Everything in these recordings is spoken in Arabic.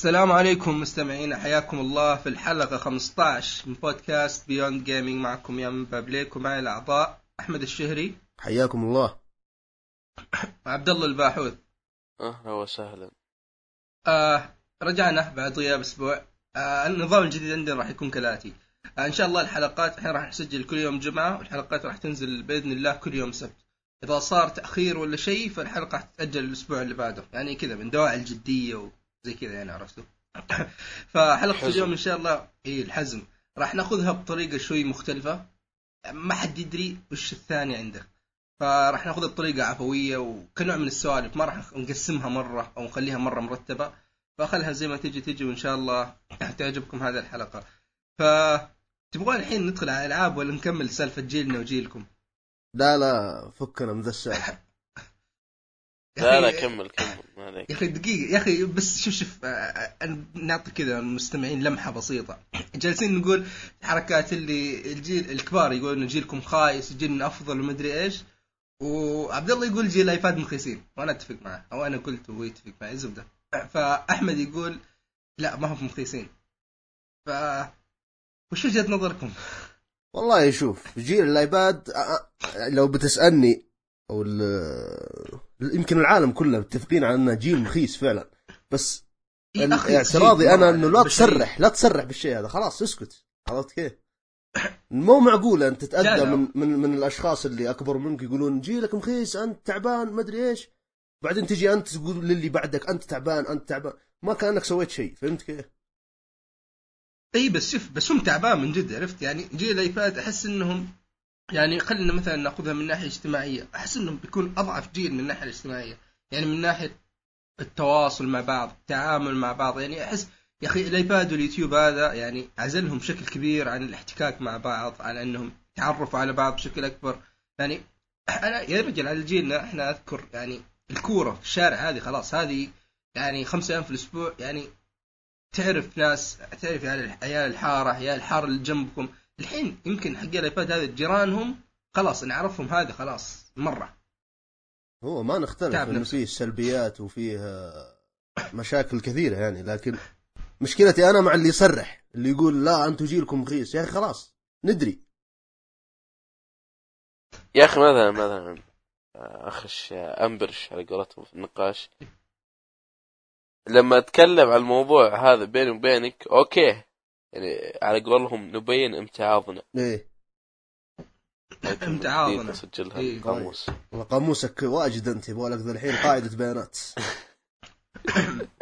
السلام عليكم مستمعين حياكم الله في الحلقة 15 من بودكاست بيوند جيمنج معكم يا من بابليك ومعي الأعضاء أحمد الشهري. حياكم الله. وعبد الله الباحوث. أهلا وسهلا. آه رجعنا بعد غياب أسبوع. آه النظام الجديد عندنا راح يكون كالآتي. آه إن شاء الله الحلقات إحنا راح نسجل كل يوم جمعة والحلقات راح تنزل بإذن الله كل يوم سبت. إذا صار تأخير ولا شيء فالحلقة راح تتأجل الأسبوع اللي بعده. يعني كذا من دواعي الجدية وزي كذا يعني عرفتوا؟ فحلقة الحزم. اليوم إن شاء الله إيه الحزم. راح ناخذها بطريقة شوي مختلفة. ما حد يدري وش الثاني عنده فراح ناخذها بطريقة عفوية وكنوع من السوالف. ما راح نقسمها مرة أو نخليها مرة مرتبة. فخلها زي ما تجي تجي وإن شاء الله تعجبكم هذه الحلقة. ف تبغون الحين ندخل على الألعاب ولا نكمل سالفة جيلنا وجيلكم؟ لا لا فكنا من ذا يا لا أخي- لا كمل كمل ما عليك. يا أخي دقيقة يا أخي بس شوف شوف آه، آه، نعطي كذا المستمعين لمحة بسيطة. جالسين نقول حركات اللي الجيل الكبار يقولون إن جيلكم خايس جيلنا أفضل ومدري إيش. وعبد الله يقول جيل iPad مخيسين وأنا أتفق معه أو أنا قلت وهو يتفق معي الزبدة فأحمد يقول لا ما هم مخيسين ف وش وجهة نظركم؟ والله شوف جيل ال iPad آه، لو بتسألني أو يمكن العالم كله متفقين على إنه جيل مخيس فعلا بس اعتراضي أنا إنه لا. تصرح لا تصرح بالشيء هذا خلاص اسكت عرفت كيف؟ مو معقولة أنت تتأذى. من من من الأشخاص اللي أكبر منك يقولون جيلك مخيس أنت تعبان ما أدري إيش بعدين تجي أنت تقول للي بعدك أنت تعبان أنت تعبان ما كأنك سويت شيء فهمت كيف؟ إي بس شوف بس هم تعبان من جد عرفت يعني جيل الأيباد أحس إنهم يعني خلينا مثلا نأخذها من ناحية اجتماعية. أحس انهم بيكون أضعف جيل من الناحية الاجتماعية. يعني من ناحية التواصل مع بعض التعامل مع بعض. يعني أحس يا أخي الايباد واليوتيوب هذا يعني عزلهم بشكل كبير عن الاحتكاك مع بعض على إنهم تعرفوا على بعض بشكل أكبر. يعني أنا يا رجل على جيلنا إحنا أذكر يعني الكورة في الشارع هذه خلاص. هذه يعني خمسة أيام في الأسبوع. يعني تعرف ناس تعرف عيال عيال الحارة عيال الحارة اللي جنبكم. الحين يمكن حق الإيباد هذا جيرانهم خلاص نعرفهم هذا خلاص مرة. هو ما نختلف انه. فيه سلبيات وفيه آه، مشاكل كثيرة يعني لكن مشكلتي أنا مع اللي يصرح اللي يقول لا أنتم جيلكم رخيص يا أخي خلاص ندري. يا أخي مثلا مثلا آه، اخش آه، أنبرش على قولتهم في النقاش؟ لما أتكلم عن الموضوع هذا بيني وبينك أوكي. يعني على قولهم نبين امتعاضنا. إيه. امتعاضنا. جديد نسجلها. إيه. بالقاموس والله قاموسك واجد أنت يبغى لك ذا الحين قاعدة بيانات.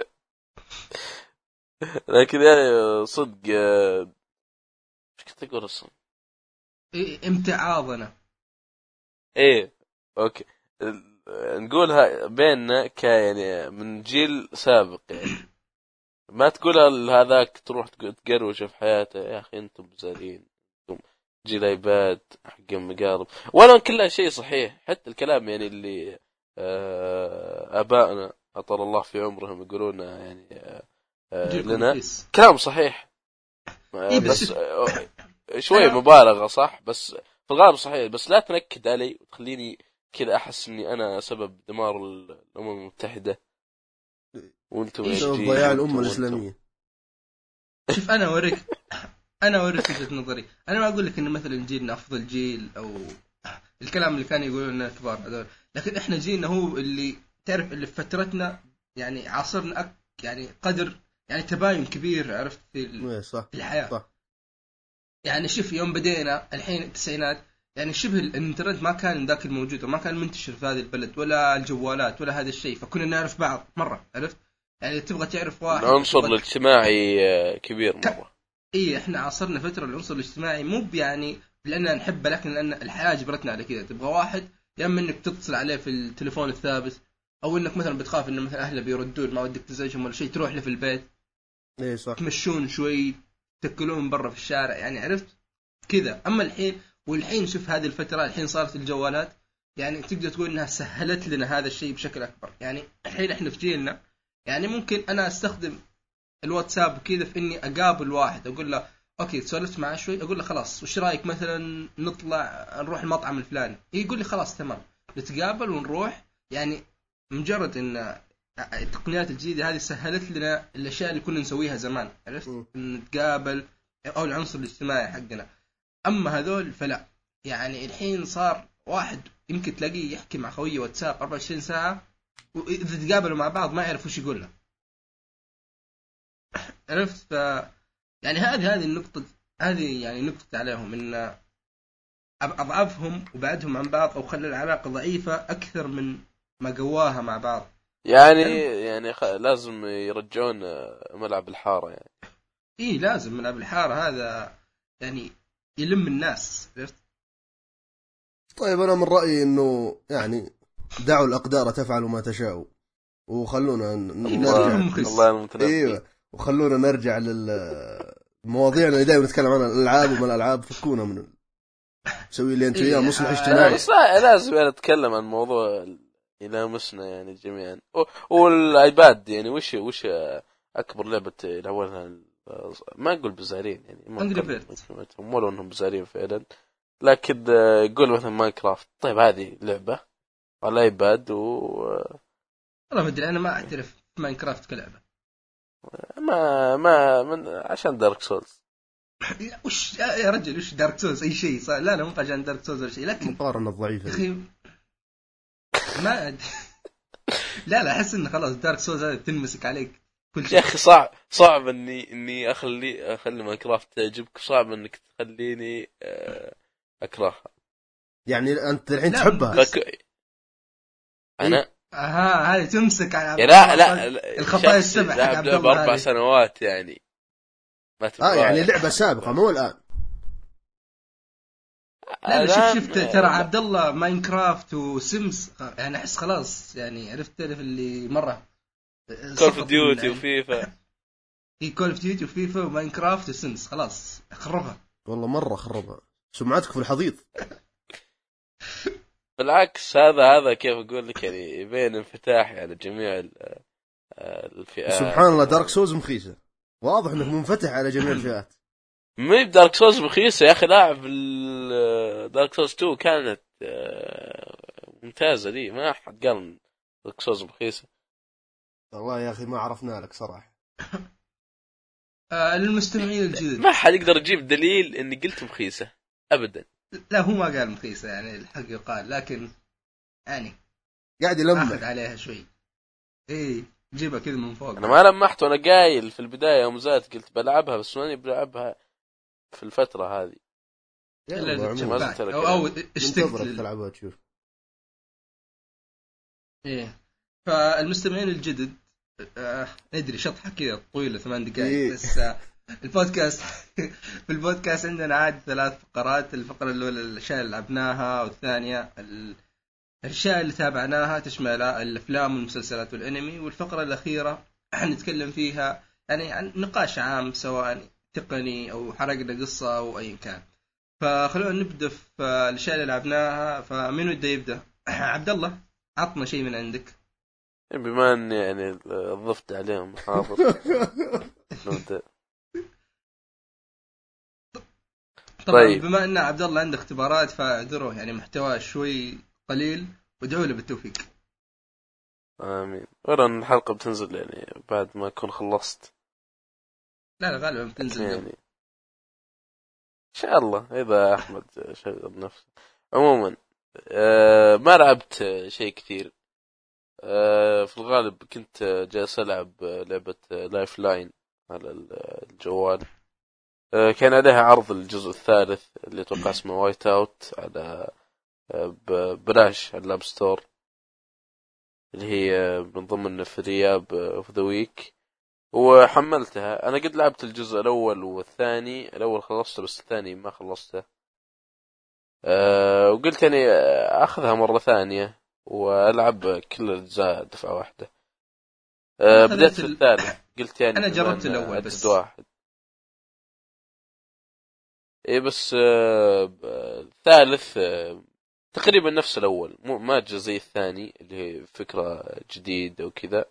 لكن يعني صدق آه، إيش كنت أقول أصلا؟ إيه، امتعاضنا. إيه okay. نقولها بيننا ك يعني من جيل سابق يعني. ما تقولها لهذاك تروح تق- تقروش في حياته؟ يا أخي أنتم بزارين أنتم جيل iPad حق مقارب ولو كلها شيء صحيح. حتى الكلام يعني اللي آه، آبائنا أطال الله في عمرهم يقولون يعني آه، آه، لنا. كلام صحيح. إيه، بس شوي مبالغة صح؟ بس في الغالب صحيح. بس لا تنكد علي وتخليني كذا أحس إني أنا سبب دمار الأمم المتحدة. وأنتم إيه، جيل ضياع الأمة. الإسلامية. شوف أنا أوريك أنا أوريك وجهة نظري. أنا ما أقول لك إن مثلا جيلنا أفضل جيل أو الكلام اللي كانوا يقولون لنا الكبار هذول. لكن إحنا جيلنا هو اللي تعرف اللي في فترتنا يعني عاصرنا أك يعني قدر يعني تباين كبير عرفت؟ في ال- إيه صح في الحياة. صح. يعني شوف يوم بدينا الحين التسعينات يعني شبه الانترنت ما كان ذاك الموجود وما كان منتشر في هذه البلد ولا الجوالات ولا هذا الشيء فكنا نعرف بعض مرة عرفت؟ يعني تبغى تعرف واحد العنصر الاجتماعي آه، كبير مرة. إي إحنا عاصرنا فترة العنصر الاجتماعي مو يعني لأننا نحبه لكن لأن الحياة جبرتنا على كذا. تبغى واحد يا إما إنك تتصل عليه في التليفون الثابت أو إنك مثلا بتخاف انه مثلا أهله بيردون ما ودك تزعجهم ولا شيء تروح له في البيت. إيه صح. تمشون شوي تأكلون برا في الشارع يعني عرفت؟ كذا. أما الحين والحين شوف هذه الفترة الحين صارت الجوالات يعني تقدر تقول إنها سهلت لنا هذا الشيء بشكل أكبر. يعني الحين إحنا في جيلنا يعني ممكن أنا أستخدم الواتساب كذا في إني أقابل واحد أقول له okay سولفت معاه شوي. أقول له خلاص وش رأيك مثلا نطلع نروح المطعم الفلاني؟ يقول لي خلاص تمام. نتقابل ونروح يعني مجرد إن التقنيات الجديده هذه سهلت لنا الأشياء اللي كنا نسويها زمان عرفت؟ نتقابل أو العنصر الاجتماعي حقنا. أما هذول فلا. يعني الحين صار واحد يمكن تلاقيه يحكي مع خويه واتساب 24 ساعة وإذا تقابلوا مع بعض ما يعرف وش يقول له. عرفت؟ ف يعني هذه هذه النقطة هذه يعني نقطة عليهم إن أضعفهم وبعدهم عن بعض أو خلى العلاقة ضعيفة أكثر من ما قواها مع بعض. يعني يعني خ... لازم يرجعون ملعب الحارة يعني. اي لازم ملعب الحارة هذا يعني يلم الناس عرفت؟ طيب أنا من رأيي إنه يعني دعوا الأقدار تفعل ما تشاء وخلونا. نرجع. الله المتنبي إيوه وخلونا نرجع لل مواضيعنا اللي دائما نتكلم عنها الألعاب وما الألعاب فكونا من نسوي اللي أنت إيه، وياه مصلح آه، اجتماعي بس لازم يعني نتكلم عن موضوع يلامسنا يعني جميعا وال iPad يعني وش وش أكبر لعبة يلعبونها ال- ما أقول بزارين يعني ما أبزرهم ولو انهم بزارين فعلا. لكن آه، يقول مثلا Minecraft طيب هذه لعبة على ال iPad وما والله ما أدري أنا ما أعترف Minecraft كلعبة. ما من عشان Dark Souls لا، وش يا يا رجل وش Dark Souls أي شيء صار. لا لا مو عشان Dark Souls ولا شيء لكن مقارنة يا ضعيفه أخي ما أدري. لا لا أحس انه خلاص Dark Souls هذه تنمسك عليك. كل يا أخي صعب صعب إني إني أخلي أخلي Minecraft تعجبك صعب إنك تخليني آه، أكرهها. يعني أنت الحين تحبها. بس- لك... أنا؟ أها هذه تمسك على لا لا, لا الخطايا السبع لعبة الله أربع. سنوات يعني. ما آه يعني لعبة سابقة مو الآن. لا شوف شفت ترى عبد الله ماينكرافت وسيمز يعني أحس خلاص يعني عرفت تعرف اللي مرة. كول اوف ديوتي وفيفا. في كول اوف ديوتي وفيفا وماينكرافت وسيمز خلاص خربها. والله مرة خربها. سمعتك في الحضيض؟ بالعكس هذا هذا كيف أقول لك يعني يبين انفتاح على جميع آه، الفئات. سبحان الله Dark Souls مخيسة. واضح إنك منفتح على جميع الفئات. مي ب Dark Souls رخيصه يا أخي لاعب Dark Souls 2 كانت آه، ممتازة لي ما حد قال Dark Souls رخيصه والله يا أخي ما عرفنا لك صراحة. آه للمستمعين الجدد. ما حد يقدر يجيب دليل إني قلت رخيصه ابدا. لا هو ما قال مخيسة يعني الحق يقال لكن يعني قاعد آخذ يلمح عليها شوي. إيه جيبها كذا من فوق. أنا ما لمحت وأنا قايل في البداية يوم زادت قلت بلعبها بس ماني بلعبها في الفترة هذه؟ إلا أو منتظرك اشتقت تلعبها تشوف. إيه. فالمستمعين الجدد آه ندري شطحه كذا طويله ثمان دقائق إيه. بس آه البودكاست في البودكاست عندنا عاد ثلاث فقرات الفقرة الأولى الأشياء اللي لعبناها والثانية ال- الأشياء اللي تابعناها تشمل الأفلام والمسلسلات والأنمي والفقرة الأخيرة حنتكلم فيها يعني عن نقاش عام سواء تقني أو حرقنا قصة أو ايا كان. فخلونا نبدأ في الأشياء اللي لعبناها. فمين وده يبدا عبد الله عطنا شيء من عندك. بما إني يعني ضفت عليهم حاضر نبدأ. طبعا طيب. بما إن عبد الله عنده اختبارات فاعذروه يعني محتواه شوي قليل وادعوا له بالتوفيق آمين ورا الحلقة بتنزل يعني بعد ما اكون خلصت لا لا غالبا بتنزل. يعني إن شاء الله إذا أحمد شغل نفسه عموما آه ما لعبت شيء كثير في الغالب كنت جالس ألعب لعبة Lifeline على الجوال. آه كان عليها عرض الجزء الثالث اللي أتوقع اسمه Whiteout على آه، ببلاش على ال App Store. اللي هي من ضمن Free App of the Week وحملتها. أنا قد لعبت الجزء الأول والثاني. الأول خلصته بس الثاني ما خلصته. أه وقلت يعني أخذها مرة ثانية. وألعب كل الاجزاء دفعة واحدة. أه بديت في ال- الثالث قلت يعني بما جربت عدد بس. واحد. اي بس آه، الثالث آه، تقريبا نفس الأول. مو ما جاء زي الثاني اللي هي فكرة جديدة وكذا.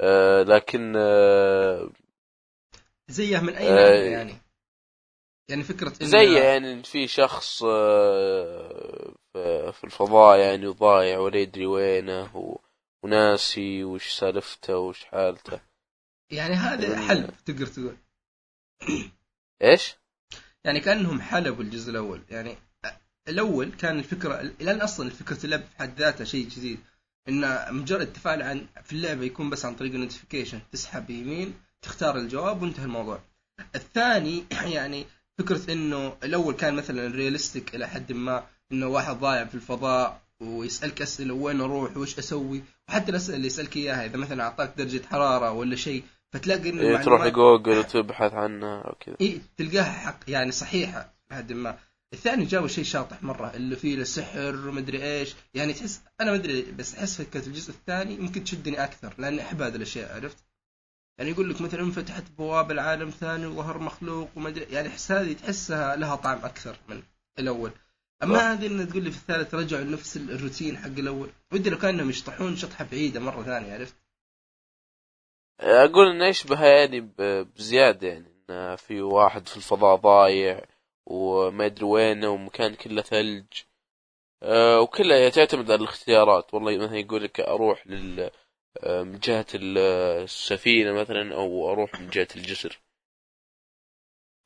آه، لكن آه، زيه من أي آه، ناحيه يعني. يعني فكرة إن- زي يعني في شخص آه، في في الفضاء يعني وضايع ولا يدري وينه و- وناسي وش سالفته وش حالته. يعني هذا حلب تقدر تقول. إيش؟ يعني كأنهم حلبوا الجزء الأول. يعني الأول كان الفكرة لأن أصلا فكرة اللعبه في حد ذاتها شيء جديد. إن مجرد التفاعل عن في اللعبة يكون بس عن طريق النوتيفيكيشن تسحب يمين تختار الجواب وانتهى الموضوع. الثاني يعني فكرة إنه الأول كان مثلا ريالستيك إلى حد ما إنه واحد ضايع في الفضاء ويسألك أسئلة وين أروح وش أسوي وحتى الأسئلة اللي يسألك إياها إذا مثلا أعطاك درجة حرارة ولا شيء فتلاقي إنه إيه تروح جوجل وتبحث عنها وكذا اي تلقاها حق يعني صحيحة لحد ما. الثاني جابوا شيء شاطح مرة اللي فيه السحر ومدري إيش. يعني تحس أنا مدري بس أحس فكرة الجزء الثاني ممكن تشدني أكثر لأني أحب هذه الأشياء عرفت؟ يعني يقول لك مثلا انفتحت بواب العالم ثاني وظهر مخلوق ومدري يعني احس هذه تحسها لها طعم أكثر من الأول. أما صح. هذه ان تقول لي في الثالث رجعوا لنفس الروتين حق الأول. ودي لو كانهم يشطحون شطحة بعيدة مرة ثانية عرفت؟ أقول إنه يشبه يعني ب- بزيادة يعني انه في واحد في الفضاء ضايع وما ادري وينه ومكان كله ثلج. آه، وكلها تعتمد على الاختيارات. والله مثلا يقول لك أروح لل من جهة ال- السفينة مثلا أو أروح من جهة الجسر.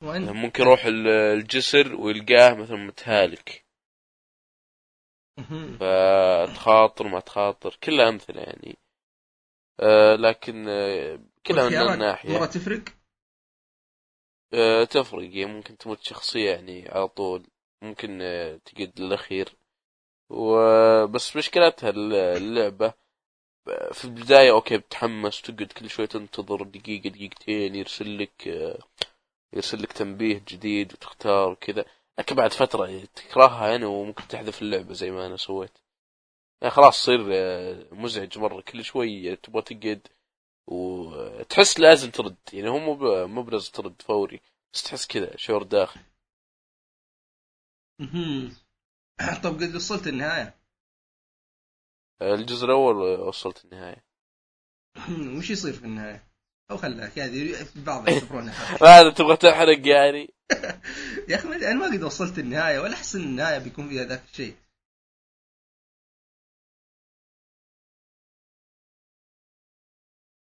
وانت ممكن يروح ال- الجسر ويلقاه مثلا متهالك. فتخاطر ما تخاطر كلها أمثلة يعني. آه، لكن آه، كلها من الناحية. مره تفرق؟ آه، تفرق يعني ممكن تموت شخصية يعني على طول. ممكن آه، تقعد للأخير. وبس مشكلتها الل- اللعبة في البداية okay بتحمس تقعد كل شوي تنتظر دقيقة دقيقتين يرسل لك يرسل لك تنبيه جديد وتختار وكذا. لكن بعد فترة تكرهها يعني وممكن تحذف اللعبة زي ما أنا سويت. يعني خلاص تصير آه، مزعج مرة. كل شوي تبغى تقعد وتحس لازم ترد. يعني هو مو مو بلازم ترد فوري. بس تحس كذا شعور داخل مهم. طب قد وصلت النهاية؟ الجزء الأول وصلت النهاية وش يصير في النهاية؟ أو خلاك يعني بعض يعتبرونها. هذا تبغى تحرق يعني يا أخي أنا ما قد وصلت النهاية ولا أحس إن النهاية بيكون فيها ذاك الشيء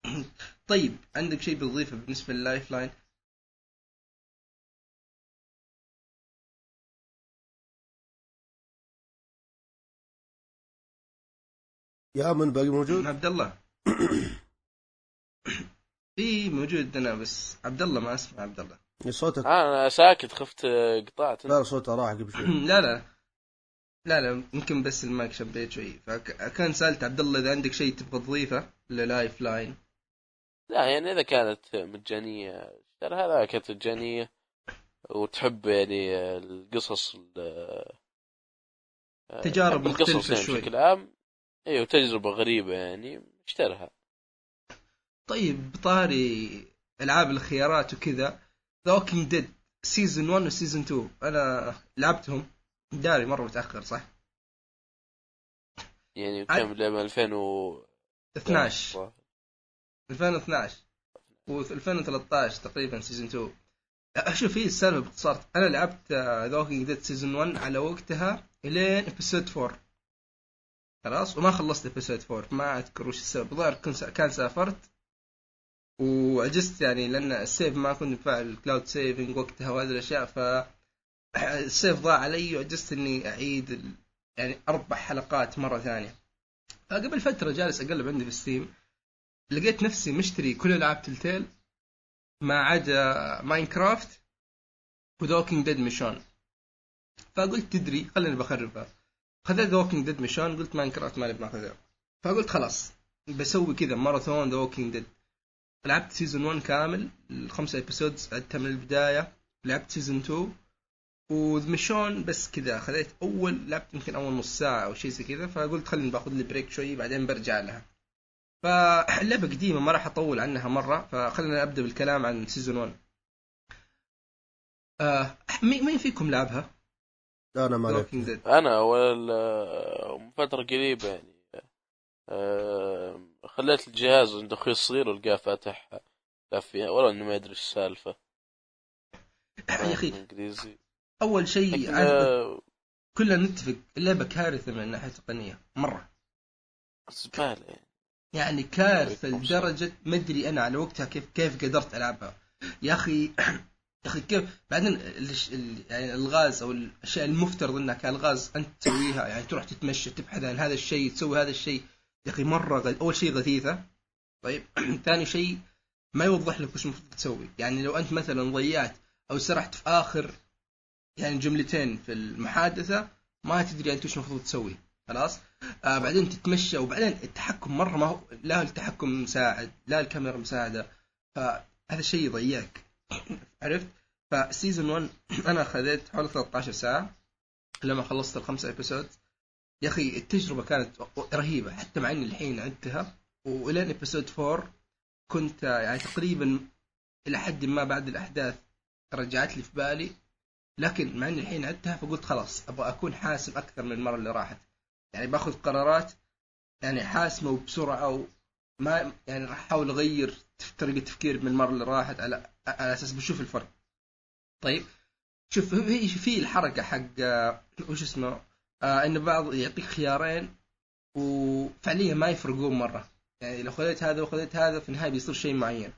طيب عندك شيء بتضيفه بالنسبة لل Lifeline؟ يا من باقي موجود؟ عبد الله. اي موجود أنا بس عبد الله ما أسمع عبد الله. صوتك. أنا ساكت خفت قطعت. لا صوته راح قبل شوي. لا لا. لا لا يمكن بس المايك شبيت شوي. فكان سألت عبد الله إذا عندك شيء تبغى تضيفه ل Lifeline. لا يعني إذا كانت مجانية ترى هذا كانت مجانية. وتحب يعني القصص ال- تجارب مختلفة يعني شوي. بشكل عام. أيوه تجربه غريبة يعني اشترها. طيب بطاري ألعاب الخيارات وكذا The Walking Dead season 1 و season 2 أنا لعبتهم داري مرة متأخر صح؟ يعني كم لعبة؟ 2000 و 12 2012 و 2013 تقريبا season 2 أه، شوف هي السالفة باختصار. أنا لعبت The Walking Dead season 1 على وقتها إلين episode 4 خلاص وما خلصت episode 4 ما أذكر وش السبب. الظاهر كان سافرت وعجزت يعني لأن ال save ما كنت مفعل cloud saving وقتها وهذه الأشياء ف ال save ضاع علي وعجزت إني أعيد. يعني أربع حلقات مرة ثانية. فقبل فترة جالس أقلب عندي في Steam لقيت نفسي مشتري كل ألعاب Telltale ما عدا Minecraft و The Walking Dead Michonne فقلت تدري خليني بخربها. خذيت The Walking Dead Michonne قلت Minecraft ما نبي ناخذها فقلت خلاص بسوي كذا ماراثون The Walking Dead لعبت season 1 كامل الخمسة episodes عدتها من البداية. لعبت season 2 و Michonne بس كذا خذيت أول لعبت يمكن أول نص ساعة أو شيء زي كذا. فقلت خليني باخذ لي break شوي بعدين برجع لها. فاللعبة قديمة ما راح أطول عنها مرة. فخلينا أبدأ بالكلام عن season 1 آه مين فيكم لعبها؟ أنا ما أنا أول من فترة قريبة يعني آه، خليت الجهاز عند أخوي الصغير ولقاه فاتح فيها ولا إنه ما يدري إيش السالفة. يا أخي انجليزي أول شيء آه، كلنا نتفق اللعبة كارثة من الناحية التقنية مرة. زبالة يعني. يعني كارثة. لدرجة ما أدري أنا على وقتها كيف كيف قدرت ألعبها. يا أخي أخي كيف؟ بعدين يعني الغاز أو الأشياء المفترض انها كالغاز أنت تسويها يعني تروح تتمشى تبحث عن هذا الشيء تسوي هذا الشيء. يا أخي مرة غ... أول شيء غثيثة. طيب ثاني شيء ما يوضح لك وش المفروض تسوي. يعني لو أنت مثلا ضيعت أو سرحت في آخر يعني جملتين في المحادثة ما تدري أنت وش المفروض تسوي. خلاص؟ آه بعدين تتمشى وبعدين التحكم مرة ما هو لا التحكم مساعد لا الكاميرا مساعدة. فهذا الشيء يضيعك. عرفت؟ ف season 1 أنا خذيت حوالي 13 ساعة لما خلصت الخمسه episode يا أخي التجربة كانت رهيبة حتى مع إني الحين عدتها. وإلين episode 4 كنت يعني تقريبا إلى حد ما بعد الأحداث رجعت لي في بالي. لكن مع إني الحين عدتها فقلت خلاص أبغى أكون حاسم أكثر من المرة اللي راحت. يعني باخذ قرارات يعني حاسمة وبسرعة وما يعني راح أحاول أغير طريقة تفكيري من المرة اللي راحت. على على أساس بشوف الفرق. طيب شوف في في الحركة حق آه، وش اسمه آه إن بعض يعطيك خيارين وفعليا ما يفرقون مرة. يعني لو خذيت هذا وخذيت هذا في النهاية بيصير شيء معين.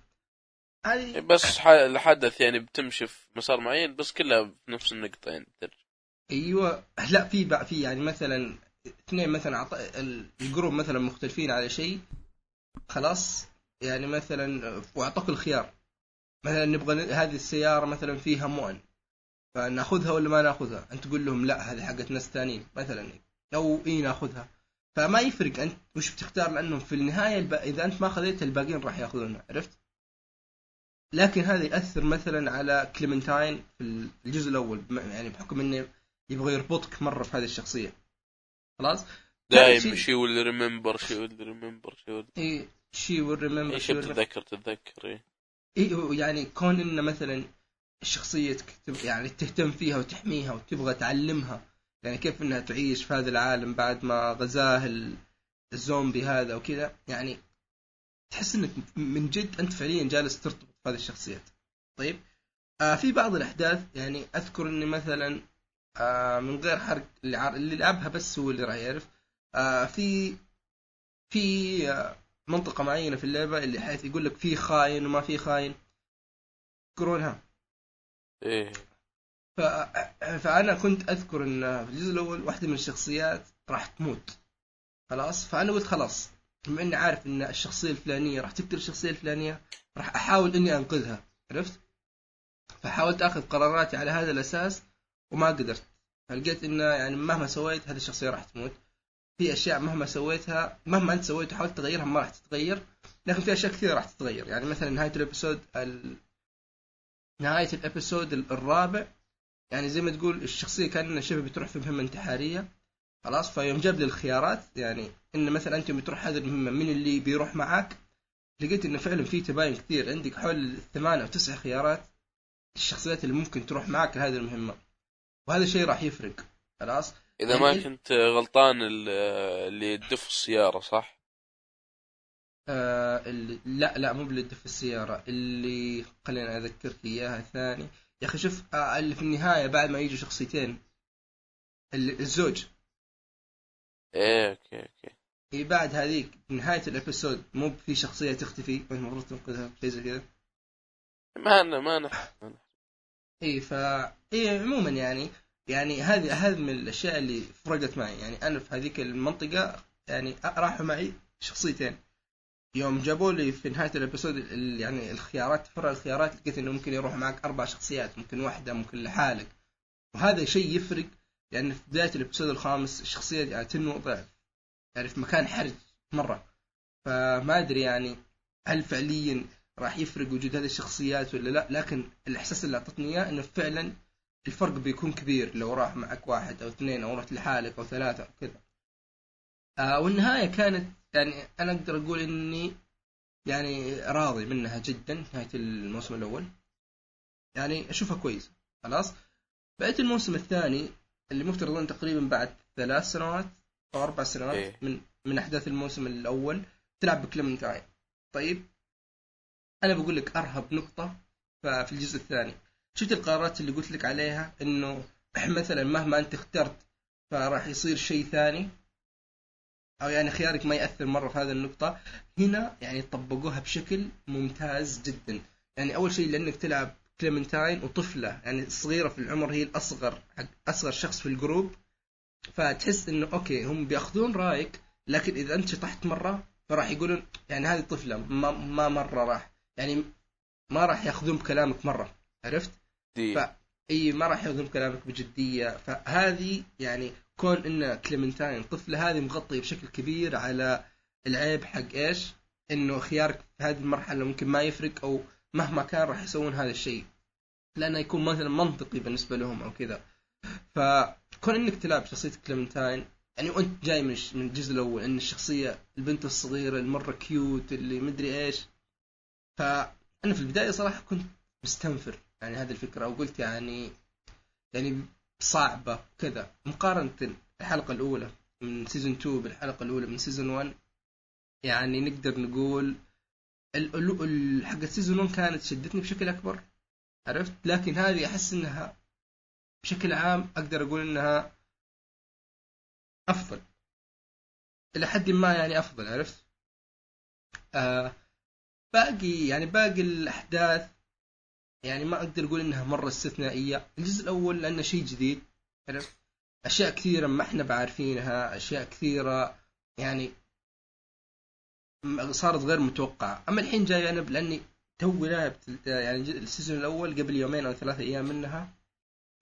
هذه بس ح- الحدث يعني بتمشي في مسار معين بس كلها في نفس النقطة يعني بترجع أيوه. لا في بقى في يعني مثلا اثنين مثلا عط... ال- ال group مثلا مختلفين على شيء خلاص. يعني مثلا وأعطوك الخيار. مثلا نبغى هذه السيارة مثلا فيها مؤن فنأخذها ولا ما نأخذها؟ أنت تقول لهم لا هذه حقت ناس ثانيين مثلا. أو اي نأخذها. فما يفرق أنت وش بتختار؟ لانهم في النهاية الب... إذا أنت ما خذيت الباقيين راح يأخذونها. عرفت؟ لكن هذا يأثر مثلا على كليمنتاين في الجزء الأول يعني بحكم إنه يبغى يربطك مرة في هذه الشخصية. خلاص؟ دايم she will remember she will remember she will اي she will remember إيش بتتذكر تتذكر إيه. يعني كون إن مثلا شخصيتك تب- يعني تهتم فيها وتحميها وتبغى تعلمها يعني كيف إنها تعيش في هذا العالم بعد ما غزاه ال- الزومبي هذا وكذا يعني تحس إنك من جد أنت فعليا جالس ترتبط بهذه الشخصيات طيب آه في بعض الأحداث يعني أذكر إني مثلا آه من غير حرق اللي. اللي لعبها بس هو اللي راح يعرف آه في في آه منطقة معينة في اللعبة اللي حيث يقول لك في خاين وما في خاين. تذكرونها إيه. ف... فأنا كنت أذكر أن في الجزء الأول واحدة من الشخصيات راح تموت. خلاص؟ فأنا قلت خلاص. بما إني عارف أن الشخصية الفلانية راح تقتل الشخصية الفلانية راح أحاول إني أنقذها. عرفت؟ فحاولت أخذ قراراتي على هذا الأساس وما قدرت. فلقيت إنه يعني مهما سويت هذه الشخصية راح تموت. في أشياء مهما سويتها مهما أنت سويت وحاولت تغيرها ما راح تتغير لكن في أشياء كثيرة راح تتغير. يعني مثلا نهاية الإبسود ال... نهاية الإبسود الرابع يعني زي ما تقول الشخصية كأنها شبه بتروح في مهمة انتحارية خلاص؟ فيوم جاب لي الخيارات يعني إن مثلا أنت بتروح هذه المهمة من اللي بيروح معاك؟ لقيت انه فعلا في تباين كثير عندك حول ثمان أو تسع خيارات الشخصيات اللي ممكن تروح معك لهذه المهمة. وهذا الشيء راح يفرق خلاص؟ إذا ما يعني- كنت غلطان ال- اللي يدف السيارة صح؟ آه اللي لا لا مو باللي في السيارة اللي خليني اذكرك إياها ثاني. يا أخي شوف آه اللي في النهاية بعد ما يجوا شخصيتين اللي- الزوج. إيه okay okay. هي بعد هذيك نهاية ال episode مو في شخصية تختفي المفروض تنقذها شيء زي كذا. ما أنا ما نح اي ف اي عموما يعني يعني هذه هذه من الأشياء اللي فرقت معي. يعني أنا في هذيك المنطقة يعني راحوا معي شخصيتين. يوم جابوا لي في نهاية ال episode ال- يعني الخيارات فرع الخيارات لقيت إنه ممكن يروح معك أربع شخصيات ممكن واحدة ممكن لحالك. وهذا شيء يفرق لأن في بداية الإبيسود الخامس الشخصية يعني تنمو ضعف. يعني في مكان حرج مرة. فما أدري يعني هل فعليا راح يفرق وجود هذه الشخصيات ولا لا لكن الإحساس اللي أعطتني إياه إنه فعلا الفرق بيكون كبير لو راح معك واحد أو اثنين أو رحت لحالك أو ثلاثة أو كذا. آه والنهاية كانت يعني أنا أقدر أقول إني يعني راضي منها جدا نهاية الموسم الأول. يعني أشوفها كويسة خلاص؟ بقيت الموسم الثاني اللي مفترض انه تقريبا بعد ثلاث سنوات أو أربع سنوات إيه. من من أحداث الموسم الأول تلعب بكليمنتاين طيب؟ أنا بقول لك أرهب نقطة في الجزء الثاني. شفت القرارات اللي قلت لك عليها؟ إنه مثلا مهما أنت اخترت فراح يصير شيء ثاني. أو يعني خيارك ما يأثر مرة في هذه النقطة. هنا يعني طبقوها بشكل ممتاز جدا. يعني أول شيء لأنك تلعب كليمنتاين وطفلة. يعني صغيرة في العمر هي الأصغر حق أصغر شخص في ال group. فتحس إنه okay هم بيأخذون رأيك لكن إذا أنت شطحت مرة فراح يقولون يعني هذه طفلة ما, ما مرة راح. يعني ما راح يأخذون بكلامك مرة. عرفت؟ دي ف إي ما راح ياخذون كلامك بجدية. فهذه يعني كون إن كليمنتاين طفله هذه مغطية بشكل كبير على العيب حق إيش؟ إنه خيارك في هذه المرحلة ممكن ما يفرق أو مهما كان راح يسوون هذا الشيء. لأنه يكون مثلا منطقي بالنسبة لهم أو كذا. فكون إنك تلعب شخصية كليمنتاين يعني وأنت جاي من من الجزء الأول إن الشخصية البنت الصغيرة المرة cute اللي مدري إيش. فانا في البداية صراحة كنت مستنفر. يعني هذه الفكرة وقلت يعني يعني صعبة كذا. مقارنة الحلقة الأولى من season 2 بالحلقة الأولى من season 1 يعني نقدر نقول حق season 1 كانت شدتني بشكل أكبر عرفت؟ لكن هذه أحس إنها بشكل عام أقدر أقول إنها أفضل. إلى حد ما يعني أفضل عرفت؟ آه باقي يعني باقي الأحداث يعني ما أقدر أقول إنها مرة استثنائية. الجزء الأول لأنه شيء جديد عرفت؟ أشياء كثيرة ما إحنا بعارفينها أشياء كثيرة يعني صارت غير متوقعة. أما الحين جاي أنا لأني توي لاعب يعني ال season الأول قبل يومين أو ثلاثة أيام منها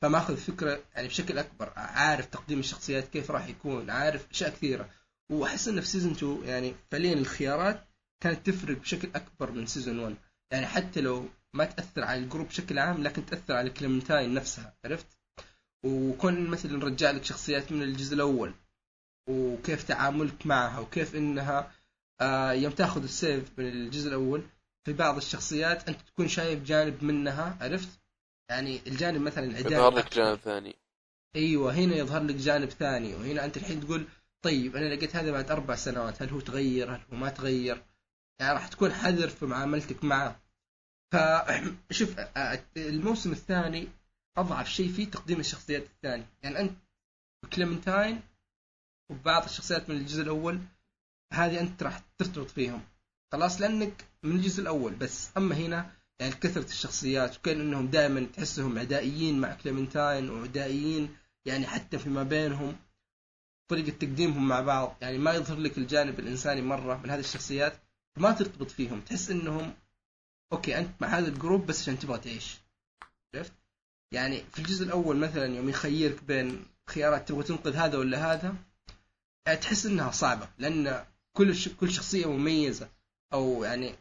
فماخذ فكرة يعني بشكل أكبر. عارف تقديم الشخصيات كيف راح يكون عارف أشياء كثيرة. وأحس انه في season 2 يعني فعليا الخيارات كانت تفرق بشكل أكبر من season 1 يعني حتى لو ما تأثر على ال group بشكل عام لكن تأثر على كليمنتاين نفسها عرفت؟ وكون مثلا رجع لك شخصيات من الجزء الأول وكيف تعاملك معها وكيف إنها آه يوم تأخذ ال save من الجزء الأول في بعض الشخصيات أنت تكون شايف جانب منها عرفت؟ يعني الجانب مثلا يظهر لك. جانب ثاني. أيوه هنا يظهر لك جانب ثاني وهنا أنت الحين تقول طيب أنا لقيت هذا بعد أربع سنوات هل هو تغير هل هو ما تغير؟ يعني راح تكون حذر في معاملتك معه. فشوف الموسم الثاني أضعف شيء فيه تقديم الشخصيات الثاني يعني أنت كليمنتاين وبعض الشخصيات من الجزء الأول هذه أنت راح ترتبط فيهم. خلاص لأنك من الجزء الأول بس. أما هنا يعني كثرة الشخصيات وكأن إنهم دائما تحسهم عدائيين مع كليمنتاين وعدائيين يعني حتى فيما بينهم. طريقة تقديمهم مع بعض يعني ما يظهر لك الجانب الإنساني مرة من هذه الشخصيات ما ترتبط فيهم. تحس إنهم okay أنت مع هذا ال group بس عشان تبغى تعيش. عرفت؟ يعني في الجزء الأول مثلا يوم يخيرك بين خيارات تبغى تنقذ هذا ولا هذا يعني تحس إنها صعبة لأن كل. كل شخصية مميزة أو يعني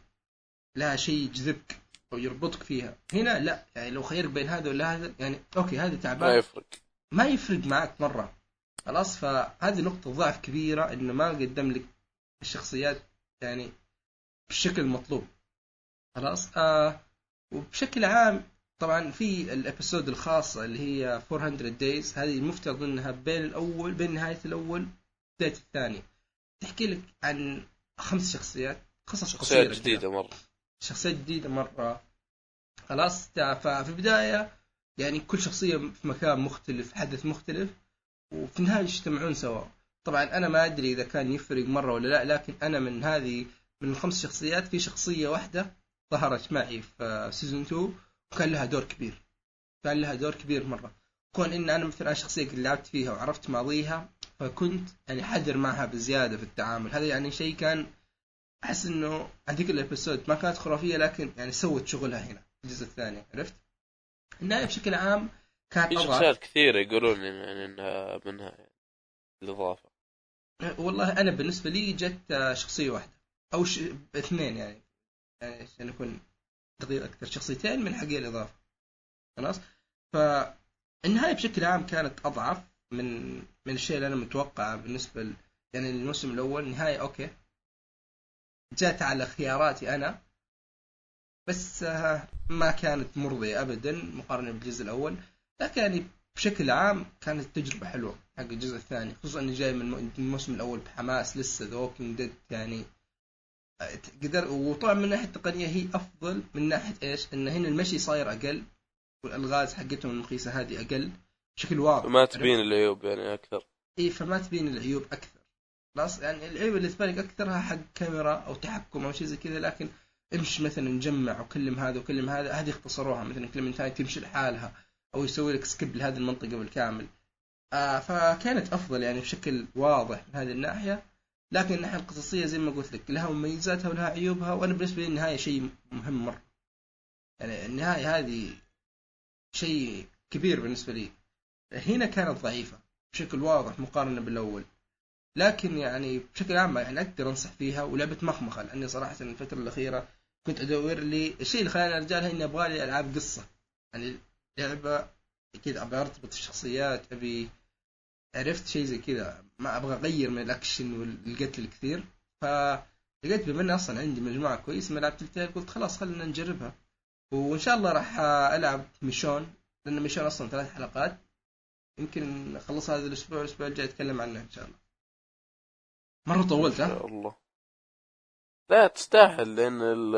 لها شيء يجذبك أو يربطك فيها. هنا لا يعني لو خيرك بين هذا ولا هذا يعني okay هذا تعبان. ما يفرق. ما يفرق معك مرة. خلاص؟ فهذه نقطة ضعف كبيرة إنه ما قدم لك الشخصيات يعني بالشكل المطلوب خلاص. آه وبشكل عام طبعا في الإبيسود الخاصة اللي هي 400 دايز هذه المفترض إنها بين الأول بين نهاية الأول بداية الثاني تحكي لك عن خمس شخصيات قصص شخصيات جديدة مرة. شخصيات جديدة مرة. خلاص ففي البداية يعني كل شخصية في مكان مختلف حدث مختلف وفي النهاية يجتمعون سوا. طبعا أنا ما أدري إذا كان يفرق مرة ولا لا لكن أنا من هذه من الخمس شخصيات في شخصية واحدة ظهرت معي في سيزون 2 وكان لها دور كبير. كان لها دور كبير مرة. كون إن أنا مثلا شخصية لعبت فيها وعرفت ماضيها فكنت يعني حذر معها بزيادة في التعامل. هذا يعني شيء كان أحس إنه هذيك الابيسود ما كانت خرافية لكن يعني سوت شغلها هنا في الجزء الثاني. عرفت؟ النهاية بشكل عام كان في شخصيات كثيرة يقولون يعني إنها منها يعني الإضافة. والله أنا بالنسبة لي جت شخصية واحدة أو ش... اثنين يعني. عشان اكون دقيق أكثر. شخصيتين من حقي الإضافة. خلاص؟ فالنهايه بشكل عام كانت أضعف من من الشيء اللي أنا متوقعه بالنسبة ل... يعني الموسم الأول نهاية okay. جات على خياراتي أنا. بس آه، ما كانت مرضية ابدا مقارنة بالجزء الأول. لكن يعني بشكل عام كانت تجربة حلوة حق الجزء الثاني. خصوصا إني جاي من الموسم الأول بحماس لسه The Walking Dead يعني قدر وطبعا من الناحية التقنية هي أفضل من ناحية إيش؟ إن هنا المشي صاير أقل والألغاز حقتهم المخيسة هذه أقل بشكل واضح. ما تبين العيوب يعني أكثر. إي فما تبين العيوب أكثر. خلاص يعني العيب اللي تبالغ اكثرها حق كاميرا أو تحكم أو شيء زي كذا لكن امشي مثلا نجمع وكلم هذا وكلم هذا هذه اختصروها. مثلا كل من ثاني تمشي لحالها أو يسوي لك سكيب لهذه المنطقة بالكامل. آه فكانت أفضل يعني بشكل واضح من هذه الناحية. لكن الناحيه القصصية زي ما قلت لك لها مميزاتها ولها عيوبها وأنا بالنسبة لي النهاية شيء مهم مرة. يعني النهاية هذه شيء كبير بالنسبة لي. هنا كانت ضعيفة بشكل واضح مقارنة بالأول. لكن يعني بشكل عام يعني أقدر أنصح فيها ولعبه مخمخه لأني صراحة الفترة الأخيرة كنت أدور لي الشيء اللي خلاني أرجع إني أبغى لي ألعاب قصة. يعني لعبه كذا أبغى أرتبط الشخصيات أبي عرفت شيء زي كذا. ما أبغى أغير من الأكشن والقتل الكثير. فلقيت بما اني أصلا عندي مجموعة كويسة من العاب Telltale قلت خلاص خلينا نجربها. وإن شاء الله راح ألعب Michonne لأن Michonne أصلا ثلاث حلقات. يمكن اخلص هذا الأسبوع الأسبوع الجاي أتكلم عنه إن شاء الله. مرة طولت ها؟ الله. لا تستاهل لأن ال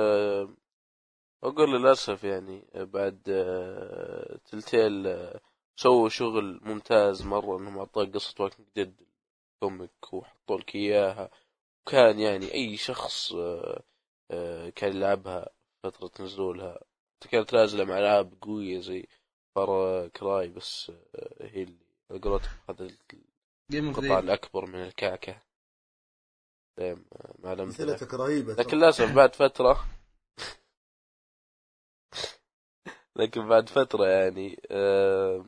أقول للأسف يعني بعد آه، Telltale آه، سووا شغل ممتاز مرة إنهم اعطوك قصة Walking Dead كوميك وحطوا لك إياها. وكان يعني أي شخص آه، آه، كان يلعبها فترة نزولها. كانت نازلة مع العاب قوية زي فار كراي بس آه، هي اللي على قولتهم اوف القطع الأكبر من آه، مع امثلتك رهيبه لكن للأسف بعد فترة لكن بعد فترة يعني آه،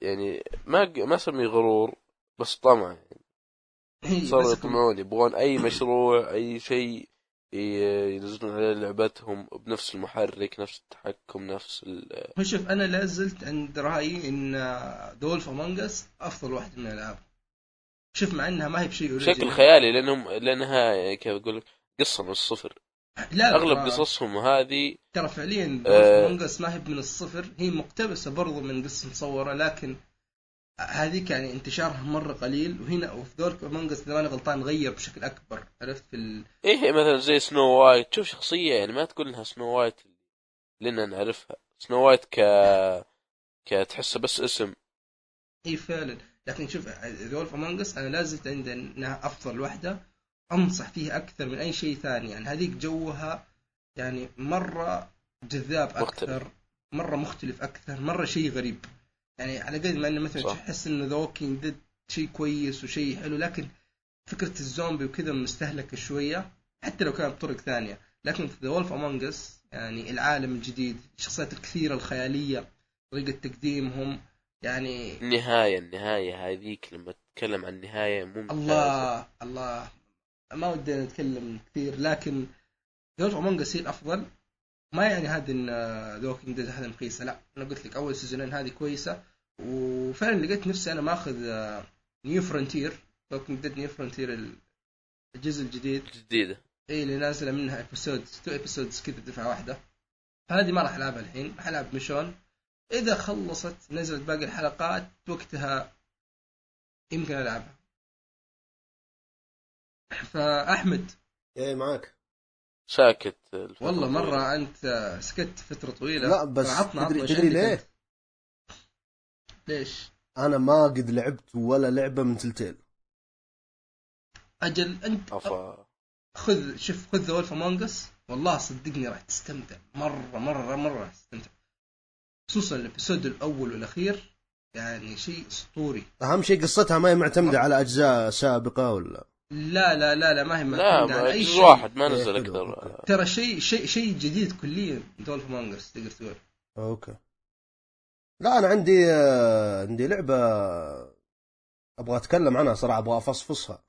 يعني ما ما اسميه غرور بس طمع. هي صاروا يطمعون يبغون أي مشروع أي شيء ينزلون عليه لعبتهم بنفس المحرك نفس التحكم نفس ال... شوف أنا لا زلت عند رأيي إن دولف امونج اس أفضل واحد من الألعاب. شوف مع إنها ما هي بشيء بشكل خيالي لانهم لأنها كيف أقول لك قصة من الصفر. لا لا أغلب قصصهم هذه ترى فعليا Us ما هي من الصفر هي مقتبسة برضو من قصه مصورة لكن هذيك يعني انتشارها مرة قليل وهنا وفي The Wolf Among Us إذا ماني غلطان غير بشكل أكبر عرفت؟ في ال... إيه مثلا زي Snow White شوف شخصية يعني ما تقول إنها Snow White لنا نعرفها. Snow White ك كتحسه بس اسم. اي فعلا. لكن شوف Among Us أنا لا زلت عندي إنها أفضل واحدة. أنصح فيها أكثر من أي شيء ثاني. يعني هذيك جوها يعني مرة جذاب أكثر مختلف. مرة مختلف أكثر مرة شيء غريب. يعني على قد ما إنه مثلا. تحس إنه The Walking Dead شيء كويس وشيء حلو لكن فكرة الزومبي وكذا مستهلكة شوية حتى لو كانت بطرق ثانية. لكن في The Wolf Among Us يعني العالم الجديد الشخصيات الكثيرة الخيالية طريقة تقديمهم يعني النهاية النهاية هذيك لما تتكلم عن النهاية ممتازة. الله الله. ما ودي نتكلم كثير لكن The Wolf Among Us هي الأفضل. ما يعني هذا ان The Walking Dead هذا مخيسه لا أنا قلت لك أول season ين هذه كويسة. وفعلا لقيت نفسي أنا ماخذ New Frontier Walking Dead New Frontier الجزء الجديد. جديدة. اي اللي نازلة منها episode two episodes كذا دفعة واحدة. هذه ما راح ألعبها الحين. راح ألعب Michonne إذا خلصت نزلت باقي الحلقات وقتها يمكن ألعبها. فأحمد. إيه معك ساكت. الفترة والله الطويلة. مرة أنت سكت فترة طويلة. لا بس عطنا تدري, تدري ليه؟ أنت؟ ليش؟ أنا ما قد لعبت ولا لعبة من Telltale. أجل أنت أفا. خذ شوف خذ The Us والله صدقني راح تستمتع. مرة مرة مرة راح تستمتع. خصوصا ال episode الأول والأخير. يعني شيء أسطوري. أهم شيء قصتها ما هي معتمدة على أجزاء سابقة ولا؟ لا لا لا لا ما هي لا ما أي جزء شيء. واحد ما نزل أكثر. ترى شيء شيء شيء جديد كليا. The Wolf Us تقدر تقول. okay. لا أنا عندي آه، عندي لعبة أبغى أتكلم عنها صراحة أبغى أفصفصها.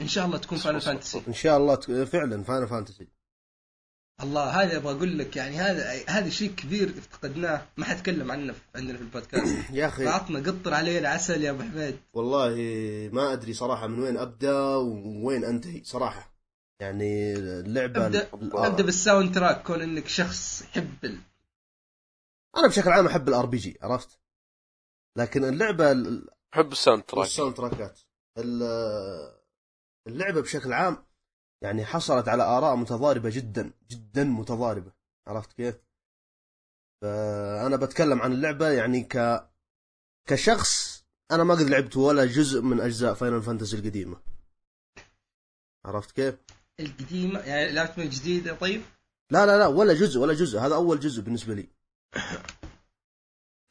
إن شاء الله تكون Final Fantasy إن شاء الله ت- فعلا Final Fantasy الله هذا أبغى أقول لك يعني هذا هذا شيء كبير افتقدناه. ما حتكلم عنه في- عندنا في البودكاست. يا أخي. فعطنا قطر علينا العسل يا أبو حميد. والله ما أدري صراحة من وين أبدأ ووين أنتهي صراحة. يعني اللعبة أبدأ ال- أبدأ بال soundtrack كون إنك شخص يحب ال... أنا بشكل عام أحب ال RPG عرفت؟ لكن اللعبة ال- أحب ال soundtrack. وال soundtrack ات. ال- اللعبة بشكل عام يعني حصلت على آراء متضاربة جدا جدا متضاربة. عرفت كيف؟ فأنا بتكلم عن اللعبة يعني ك كشخص أنا ما قد لعبت ولا جزء من أجزاء Final Fantasy القديمة. عرفت كيف؟ القديمة؟ يعني لعبت من الجديده طيب؟ لا لا لا ولا جزء ولا جزء. هذا أول جزء بالنسبة لي.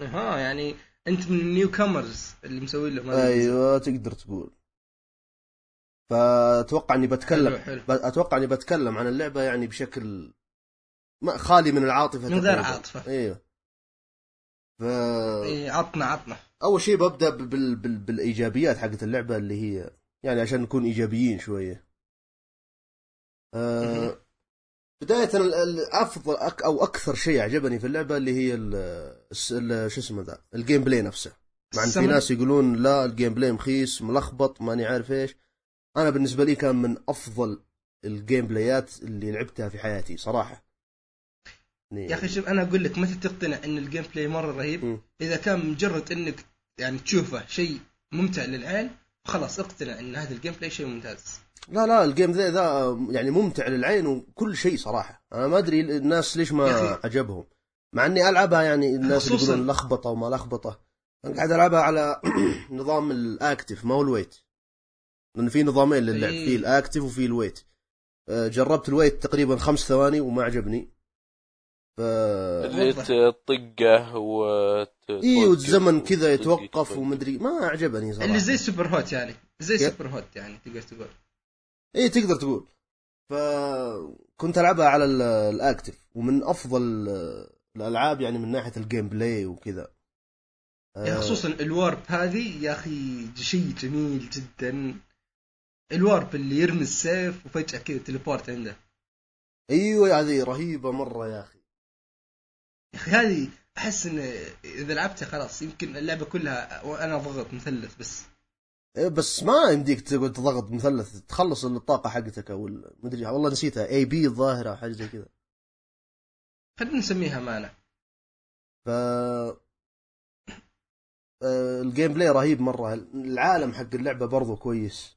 ها يعني أنت من ال newcomers اللي مسوي له أيوه تقدر تقول. فأتوقع إني بتكلم حلو حلو أتوقع إني بتكلم عن اللعبة يعني بشكل ما خالي من العاطفة من غير. عاطفة. أيوه ف إيه عطنا عطنا أول شيء ببدأ بال... بال... بالإيجابيات حقت اللعبة اللي هي يعني عشان نكون إيجابيين شوية. مهم. بداية أفضل أك... أو أكثر شيء عجبني في اللعبة اللي هي ال... ال... شو اسمه ذا ال gameplay نفسه مع إن في. ناس يقولون لا ال gameplay مخيس ملخبط ماني عارف إيش أنا بالنسبة لي كان من أفضل ال gameplay ات اللي لعبتها في حياتي صراحة. يعني يا أخي شوف أنا أقول لك متى تقتنع إن ال gameplay مرة رهيب. مم. إذا كان مجرد إنك يعني تشوفه شيء ممتع للعين خلاص اقتنع إن هذا ال gameplay شيء ممتاز. لا لا ال game ذا ذا يعني ممتع للعين وكل شيء صراحة. أنا ما أدري الناس ليش ما. عجبهم. مع إني ألعبها يعني الناس يقولون لخبطة وما لخبطة. أنا قاعد ألعبها على نظام ال active ما هو ال wait لأن في نظامين للعب إيه. في ال active وفي ال wait. أه، جربت ال wait تقريبا خمس ثواني وما عجبني. ف اللي. تطقه وت... اي والزمن كذا يتوقف. ومدري. ما عجبني صراحة. اللي زي Super Hot يعني. زي. Super Hot يعني تقدر تقول. اي تقدر تقول. فكنت ألعبها على ال- ال active. ومن أفضل الألعاب يعني من ناحية ال gameplay وكذا. يعني آه، خصوصا ال warp هذه يا أخي شيء جميل جدا. ال warp اللي يرمي السيف وفجأة كذا teleport عنده. أيوه هذه رهيبة مرة يا أخي. يا أخي هذه أحس إن إذا لعبتها خلاص يمكن اللعبة كلها وأنا ضغط مثلث بس. إيه، بس ما يمديك تقعد تضغط مثلث تخلص الطاقة حقتك أو مدري والله نسيتها AP الظاهر أو حاجة زي كذا. خلينا نسميها mana ف آه، ال gameplay رهيب مرة. العالم حق اللعبة برضو كويس.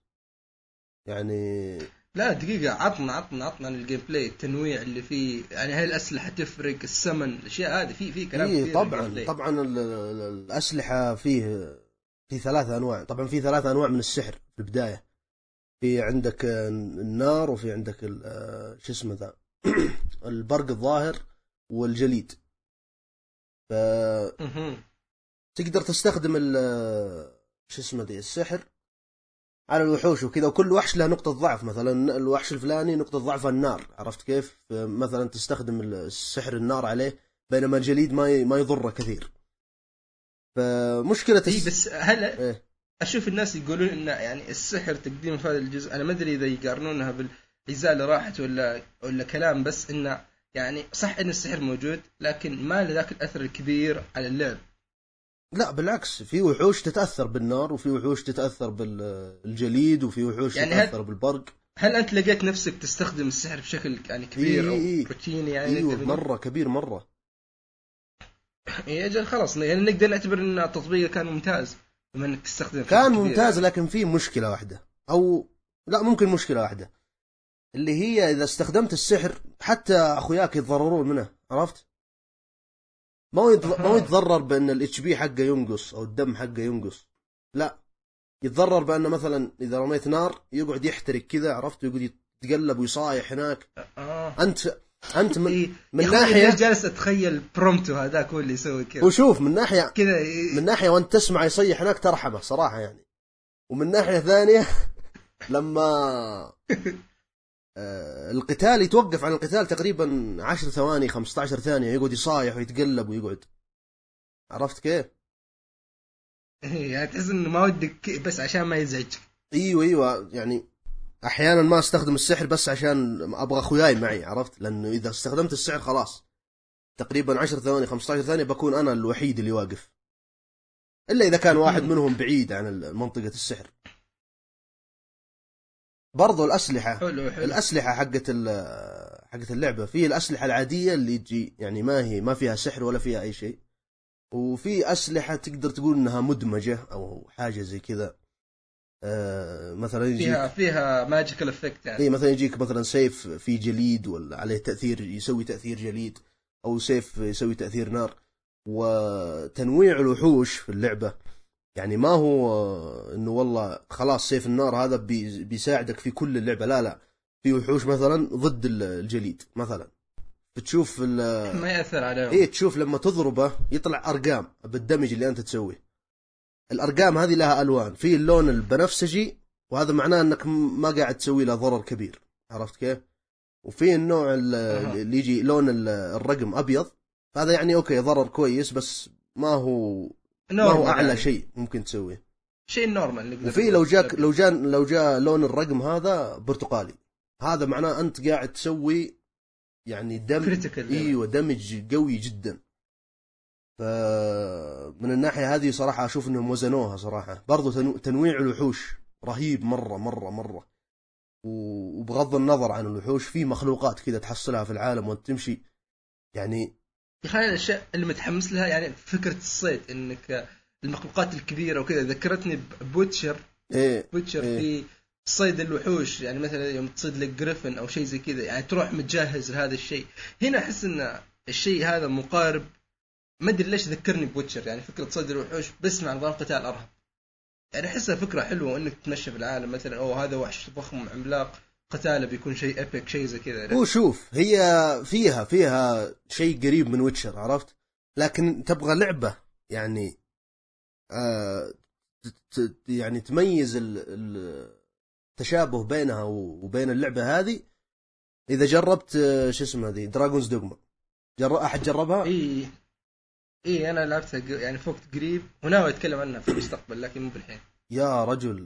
يعني لا دقيقة عطنا عطنا عطنا عن ال gameplay التنويع اللي فيه يعني هل الأسلحة تفرق السمن الأشياء هذه في في كلام إيه طبعا. طبعا ال- ال- الأسلحة فيه في ثلاثة أنواع طبعا في ثلاثة أنواع من السحر في البداية في عندك النار وفي عندك آه، شو اسمه ذا البرق الظاهر والجليد فتقدر مهم. تستخدم ال- آه، شو اسمه ذي السحر على الوحوش وكذا وكل وحش له نقطة ضعف مثلا الوحش الفلاني نقطة ضعفه النار عرفت كيف؟ مثلا تستخدم السحر النار عليه بينما الجليد ما ما يضره كثير. فمشكلة اي الس- بس هل إيه. أشوف الناس يقولون إن يعني السحر تقديم في هذا الجزء أنا ما أدري إذا يقارنونها بالاجزاء اللي راحت ولا ولا كلام بس انه يعني صح إن السحر موجود لكن ما له ذاك الأثر الكبير على اللعب لا بالعكس في وحوش تتأثر بالنار وفي وحوش تتأثر بالجليد وفي وحوش يعني هل- تتأثر بالبرق هل أنت لقيت نفسك تستخدم السحر بشكل يعني كبير أو إي إي. روتيني يعني إيوه؟ مرة كبير مرة يا أجل خلاص يعني نقدر نعتبر إن التطبيق كان ممتاز بما إنك تستخدم كان ممتاز يعني. لكن في مشكلة واحدة أو لا ممكن مشكلة واحدة اللي هي إذا استخدمت السحر حتى أخوياك يتضررون منه عرفت؟ ما هو يتض- ما هو. يتضرر بأن ال HP حقه ينقص أو الدم حقه ينقص لا يتضرر بأنه مثلا إذا رميت نار يقعد يحترق كذا عرفت ويقعد يتقلب ويصايح هناك آه أنت أنت من, إيه. من أنا جالس أتخيل برومتو هذاك هو اللي يسوي كذا وشوف من ناحية كذا إيه. من ناحية وأنت تسمع يصيح هناك ترحمه صراحة يعني ومن ناحية ثانية لما آه، القتال يتوقف عن القتال تقريبا 10 ثواني 15 ثانية يقعد يصايح ويتقلب ويقعد. عرفت كيف؟ إيه، يعني تحس إنه ما ودك بس عشان ما يزعجك إيوه إيوه يعني أحيانا ما أستخدم السحر بس عشان أبغى أخوياي معي عرفت؟ لأنه إذا استخدمت السحر خلاص. تقريبا 10 ثواني 15 ثانية بكون أنا الوحيد اللي واقف. إلا إذا كان واحد منهم بعيد عن منطقة السحر. برضو الأسلحة. حلو حلو. الأسلحة حقت ال- حقت اللعبة. في الأسلحة العادية اللي تجي يعني ما هي ما فيها سحر ولا فيها أي شيء. وفي أسلحة تقدر تقول إنها مدمجة أو حاجة زي كذا. آه مثلا يجيك فيها فيها magical effect يعني. إي مثلا يجيك مثلا سيف فيه جليد ولا عليه تأثير يسوي تأثير جليد أو سيف يسوي تأثير نار. وتنويع الوحوش في اللعبة. يعني ما هو إنه والله خلاص سيف النار هذا بي- بيساعدك في كل اللعبة. لا لا في وحوش مثلا ضد ال- الجليد مثلا. بتشوف ال- ما يأثر عليهم. إيه تشوف لما تضربه يطلع أرقام بال damage اللي أنت تسويه. الأرقام هذه لها ألوان. في اللون البنفسجي وهذا معناه إنك ما قاعد تسوي له ضرر كبير. عرفت كيف؟ وفي النوع. اللي يجي لون ال- الرقم أبيض. هذا يعني أوكي ضرر كويس بس ما هو ما هو أعلى يعني. شيء ممكن تسويه. شيء normal وفي. لو جاك لو جاء لو جاء لون الرقم هذا برتقالي. هذا معناه أنت قاعد تسوي يعني damage critical إيوه damage قوي جدا. ف من الناحية هذه صراحة أشوف إنهم وزنوها صراحة. برضو تنو... تنويع الوحوش رهيب مره مره مرة. وبغض النظر عن الوحوش في مخلوقات كذا تحصلها في العالم وانت تمشي يعني يا أخي أنا الأشياء اللي متحمس لها يعني فكرة الصيد إنك المخلوقات الكبيرة وكذا. ذكرتني ب Witcher. إيه Witcher إيه. في صيد الوحوش يعني مثلا يوم تصيد لك griffin أو شيء زي كذا يعني تروح متجهز لهذا الشيء. هنا أحس إن الشيء هذا مقارب. ما أدري ليش ذكرني ب Witcher يعني فكرة صيد الوحوش بس مع نظام قتال ارهب يعني أحسها فكرة حلوة إنك تمشي في العالم مثلا أوه هذا وحش ضخم عملاق. قتاله بيكون شيء epic شيء زي كذا. هو شوف هي فيها فيها شيء قريب من Witcher عرفت؟ لكن تبغى لعبة يعني آه يعني تميز ال- ال- التشابه بينها وبين اللعبة هذه. إذا جربت آه، شو اسمها ذي Dragon's Dogma جر... أحد جربها؟ إي إي أنا لعبتها يعني فوقت قريب وناوي أتكلم عنها في المستقبل لكن مو بالحين. يا رجل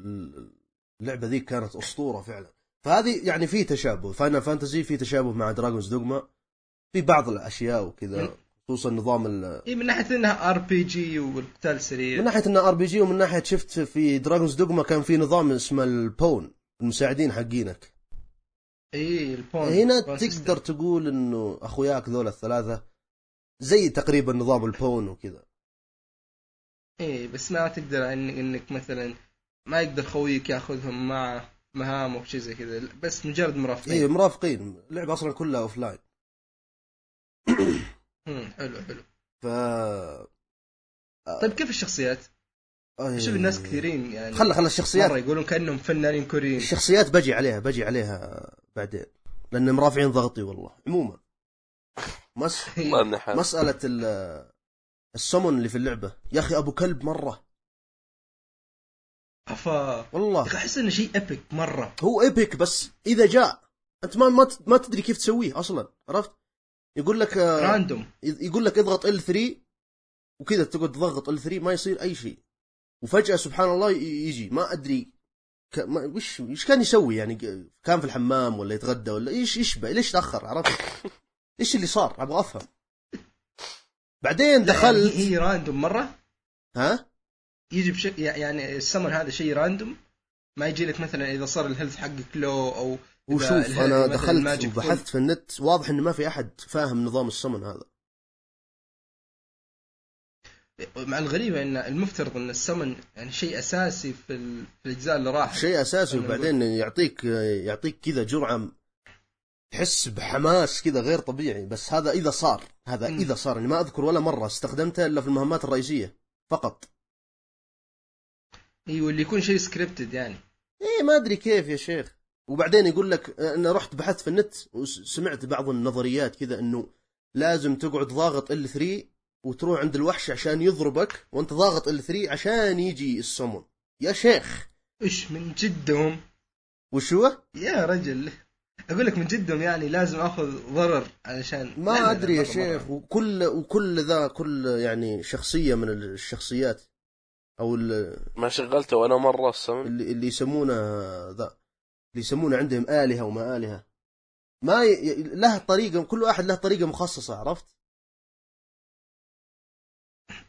اللعبة ذي كانت أسطورة فعلا. فهذه يعني في تشابه. Final Fantasy في تشابه مع Dragon's Dogma في بعض الأشياء وكذا خصوصا نظام ال... اي من ناحية إنها RPG والقتال سريع. من ناحية انه RPG ومن ناحية شفت في Dragon's Dogma كان في نظام اسمه ال pawn المساعدين حقينك. اي ال pawn. هنا تقدر. تقول إنه أخوياك ذول الثلاثة زي تقريبا نظام ال pawn وكذا. اي بس ما تقدر إن إنك مثلا ما يقدر خويك ياخذهم مع مهام أو شيء زي كذا. بس مجرد مرافقين. اي مرافقين. اللعبة أصلا كلها offline حلو حلو. ف طيب كيف الشخصيات؟ آه، أشوف الناس كثيرين يعني. خلى خلى الشخصيات. مرة يقولون كأنهم فنانين كوريين. الشخصيات بجي عليها بجي عليها بعدين. لأن مرافعين ضغطي والله عموما. مس... مسألة ال- السمن اللي في اللعبة. يا أخي أبو كلب مرة. أفا والله. أحس إنه شيء ايبك مرة. هو ايبك بس إذا جاء أنت ما ما ما تدري كيف تسويه أصلا عرفت؟ يقول لك آه، راندوم يقول لك اضغط ال3 وكذا تقعد تضغط L3 ما يصير أي شيء. وفجأة سبحان الله يجي ما أدري ك... ما وش إيش كان يسوي يعني؟ كان في الحمام ولا يتغدى ولا إيش يشبه ليش تأخر؟ عرفت؟ إيش اللي صار؟ أبغى أفهم. بعدين دخلت هي هي random مرة. ها؟ يجي بشكل يعني ال summon هذا شيء random ما يجي لك مثلا إذا صار ال health حقك لو أو وشوف أنا دخلت. وبحثت في النت واضح انه ما في أحد فاهم نظام السمن هذا. مع الغريبة إن المفترض إن السمن يعني شيء أساسي في, ال... في الأجزاء اللي راحت. شيء أساسي وبعدين يعطيك يعطيك كذا جرعة تحس بحماس كذا غير طبيعي. بس هذا إذا صار هذا مم. إذا صار. يعني ما أذكر ولا مرة استخدمته إلا في المهمات الرئيسية فقط. اي واللي يكون شيء سكريبتد يعني. إيه ما أدري كيف يا شيخ. وبعدين يقول لك أنا رحت بحثت في النت وسمعت بعض النظريات كذا إنه لازم تقعد ضاغط ال3 وتروح عند الوحش عشان يضربك وأنت ضاغط ال3 عشان يجي السمون. يا شيخ! إيش من جدهم؟ وش هو؟ يا رجل. أقول لك من جدهم يعني لازم أخذ ضرر علشان ما أدري يا شيخ. وكل وكل ذا كل يعني شخصية من الشخصيات. أو ال- ما شغلته ولا مرة السمن. اللي, اللي يسمونه ذا. اللي يسمونه عندهم آلهة وما آلهة. ما ي... له طريقة كل واحد له طريقة مخصصة عرفت؟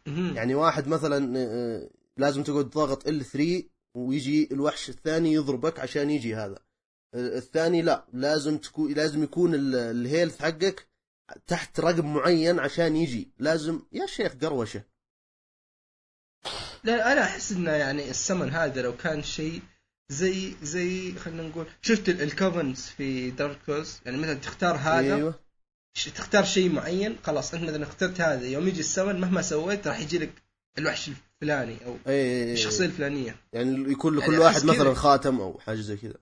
يعني واحد مثلا آه، لازم تقعد ضاغط ال3 ويجي الوحش الثاني يضربك عشان يجي هذا. آه، الثاني لا لازم تكون لازم يكون ال- الهيلث حقك تحت رقم معين عشان يجي. لازم يا شيخ قروشة. لا أنا أحس إنه يعني السمن هذا لو كان شيء زي زي خلينا نقول شفت ال covenants في Dark Souls يعني مثلا تختار هذا أيوه. تختار شيء معين خلاص أنت مثلا اخترت هذا يوم يجي السمن مهما سويت راح يجي لك الوحش الفلاني أو أي الشخصية الفلانية. يعني يكون يعني لكل واحد أحس كذا. مثلا خاتم أو حاجة زي كذا.